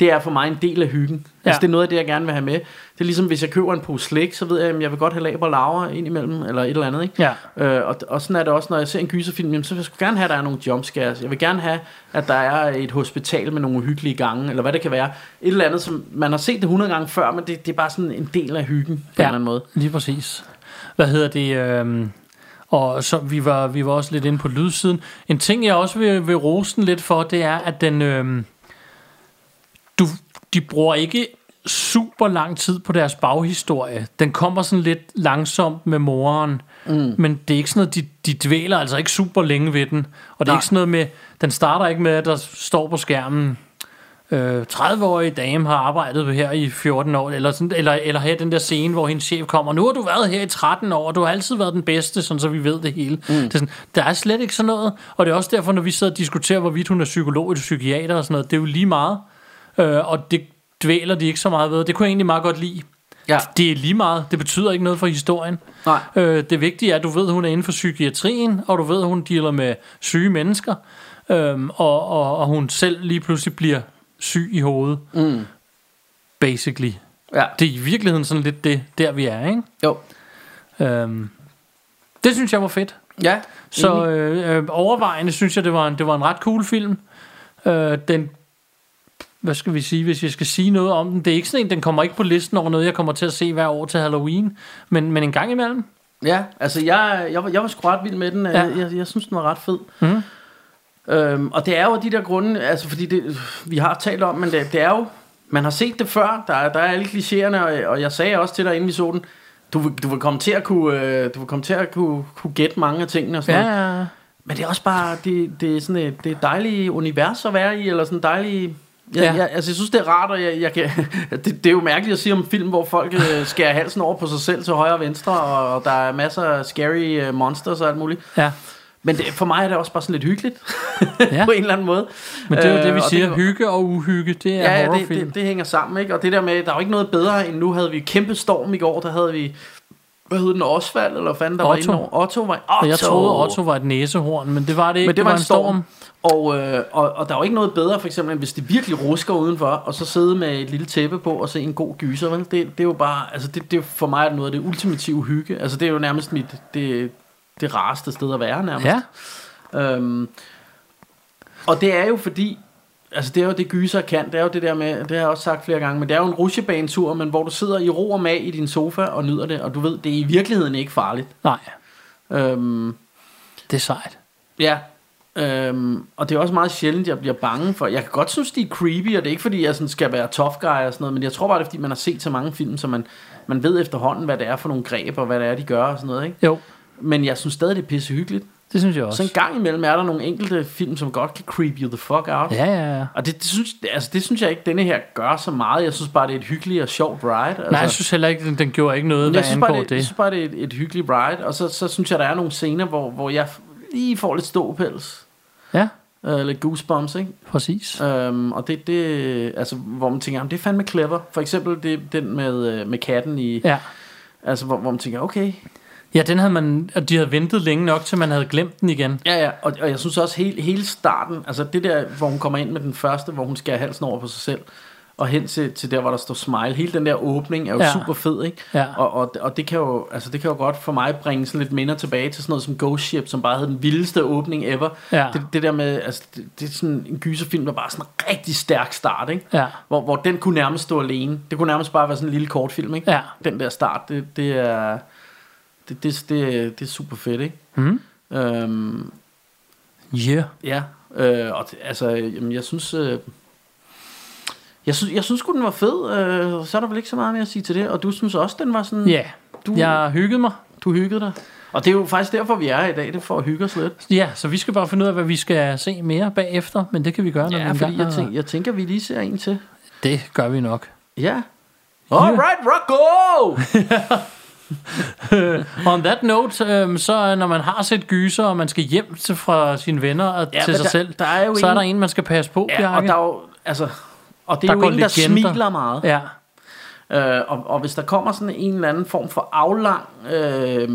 det er for mig en del af hyggen. Ja. Altså Ja. det er noget af det, jeg gerne vil have med. Det er ligesom, hvis jeg køber en pose slik, så ved jeg, at jeg vil godt have laber laver ind imellem, eller et eller andet, ikke? Ja. Øh, og, og sådan er det også, når jeg ser en gyserfilm, jamen, så vil jeg sgu gerne have, at der er nogle jumpscares. Jeg vil gerne have, at der er et hospital med nogle uhyggelige gange, eller hvad det kan være. Et eller andet, som man har set det 100 gange før, men det, det er bare sådan en del af hyggen, på ja. en eller anden måde. Lige præcis. Hvad hedder det? Øhm, og så vi var, vi var også lidt inde på lydsiden. En ting, jeg også vil, vil rose den lidt for, det er, at den... Øhm, du, de bruger ikke super lang tid på deres baghistorie. Den kommer sådan lidt langsomt med moren, mm. men det er ikke sådan noget, de, de dvæler altså ikke super længe ved den. Og det er Nej. ikke sådan noget med, den starter ikke med, at der står på skærmen, øh, 30-årige dame har arbejdet her i 14 år, eller, sådan, eller, eller her den der scene, hvor hendes chef kommer, nu har du været her i 13 år, og du har altid været den bedste, sådan så vi ved det hele. Mm. Det er sådan, der er slet ikke sådan noget, og det er også derfor, når vi sidder og diskuterer, hvorvidt hun er psykolog eller psykiater og sådan noget, det er jo lige meget, øh, og det dvæler de ikke så meget ved. Det kunne jeg egentlig meget godt lide. Ja. Det er lige meget. Det betyder ikke noget for historien. Nej. Øh, det vigtige er, at du ved, at hun er inden for psykiatrien, og du ved, at hun dealer med syge mennesker, øhm, og, og, og hun selv lige pludselig bliver syg i hovedet. Mm. Basically. Ja. Det er i virkeligheden sådan lidt det, der vi er, ikke? Jo. Øhm, det synes jeg var fedt. Ja. Så øh, øh, overvejende synes jeg, det var en, det var en ret cool film. Øh, den, hvad skal vi sige, hvis jeg skal sige noget om den. Det er ikke sådan en, den kommer ikke på listen over noget, jeg kommer til at se hver år til Halloween. Men, men en gang imellem. Ja, altså jeg, jeg, var, jeg var sgu ret vild med den. Ja. Jeg, jeg, jeg synes, den var ret fed. Mhm. Øhm, og det er jo de der grunde, altså fordi det, vi har talt om, men det, det er jo, man har set det før, der, er- der er alle klichéerne, og, og jeg sagde også til dig, inden vi så den, du, vil- du vil komme til at kunne, øh, du vil komme til at kunne, kunne gætte mange af tingene og sådan noget. Ja, ja. Men det er også bare, det, det er sådan et, det er dejligt univers at være i, eller sådan dejligt... Jeg, Ja. jeg, altså, jeg synes, det er rart, og jeg, jeg kan, det, det er jo mærkeligt at sige om film, hvor folk øh, skærer halsen over på sig selv til højre og venstre, og, og der er masser af scary øh, monsters og alt muligt. ja. Men det, for mig er det også bare sådan lidt hyggeligt, Ja. på en eller anden måde. Men det er jo det, vi Øh, siger. Hygge og uhygge, det er Ja, ja det, horrorfilm. det, det hænger sammen, ikke? Og det der med, der er jo ikke noget bedre end nu havde vi kæmpe storm i går, der havde vi, hvad hed den, Osvald, eller hvad fanden der Otto. var inde over? Otto var Otto. Jeg troede, Otto var et næsehorn, men det var det ikke. Men det var en storm. Og, øh, og, og der er jo ikke noget bedre, for eksempel, end hvis det virkelig rusker udenfor, og så sidde med et lille tæppe på og se en god gyser, vel? Det, det er jo bare, altså det, det er for mig er noget af det ultimative hygge. Altså det er jo nærmest mit, det, det rareste sted at være nærmest. Ja. Øhm, og det er jo fordi, altså det er jo det gyser kan, det er jo det der med, det har jeg også sagt flere gange, men det er jo en rutsjebanetur, men hvor du sidder i ro og mag i din sofa og nyder det, og du ved, det er i virkeligheden ikke farligt. Nej, Øhm, det er sejt. Ja, øhm, og det er også meget sjældent, jeg bliver bange for. Jeg kan godt synes, de er creepy, og det er ikke fordi, jeg sådan skal være tough guy og sådan noget, men jeg tror bare, det er fordi, man har set så mange film, så man, man ved efterhånden, hvad det er for nogle greb, og hvad det er, de gør og sådan noget, ikke? Jo. Men jeg synes stadig, det er pisse hyggeligt. Det synes jeg Så også. en gang imellem er der nogle enkelte film, som godt kan creep you the fuck out. Ja, ja, ja. Og det, det, synes, altså, det synes jeg ikke, denne her gør så meget. Jeg synes bare, det er et hyggeligt og sjovt ride. Altså, Nej, jeg synes heller ikke, den, den gjorde ikke noget, hvad jeg synes, bare, angår det, jeg det. synes bare, det er et, et hyggeligt ride. Og så, så synes jeg, der er nogle scener, hvor, hvor jeg lige får lidt ståpels. Ja, Uh, lidt goosebumps, ikke? præcis. Um, og det, det, altså, hvor man tænker, jamen, det er fandme clever. For eksempel det, den med, øh, med katten i, Ja. altså, hvor, hvor man tænker, okay. ja, den havde man, og de havde ventet længe nok, til man havde glemt den igen. Ja, ja, og, og jeg synes også hele, hele starten, altså det der, hvor hun kommer ind med den første, hvor hun skærer halsen over på sig selv, og hen til, til der, hvor der står smile. Hele den der åbning er jo Ja. super fed, ikke? Ja. Og, og, og det, kan jo, altså det kan jo godt for mig bringe sådan lidt minder tilbage til sådan noget som Ghost Ship, som bare havde den vildeste åbning ever. Ja. Det, det der med, altså det, det er sådan en gyserfilm, der bare sådan en rigtig stærk start, ikke? Ja. Hvor, hvor den kunne nærmest stå alene. Det kunne nærmest bare være sådan en lille kortfilm, ikke? Ja. Den der start, det, det er... Det, det, det, det er super fedt, ikke? Mm. Øhm, Yeah. Ja, øh, og det, altså, jamen, jeg synes, øh, jeg synes, jeg synes den var fed, øh, så er der vel ikke så meget mere at sige til det, og du synes også, den var sådan, Ja, du, jeg hyggede mig. du hyggede dig. Og det er jo faktisk derfor, vi er her i dag, det er for at hygge os lidt. Ja, så vi skal bare finde ud af, hvad vi skal se mere bagefter, men det kan vi gøre, når vi Ja, engang fordi jeg, tænker, jeg tænker, vi lige ser en til. Det gør vi nok. Ja. Alright, Rocco! On that note, øhm, så når man har set gyser, og man skal hjem til fra sine venner og Ja, til sig der- selv, der er jo så er en- der en, man skal passe på, ja, Bjarke. og der er jo, altså, og det er Der jo en, der legender. smiler meget. Ja, Øh, og, og hvis der kommer sådan en eller anden form for aflang øh,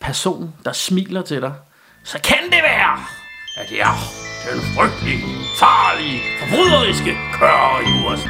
person, der smiler til dig, så kan det være, at jeg er den frygtelige, farlige, forbryderiske Currywurst.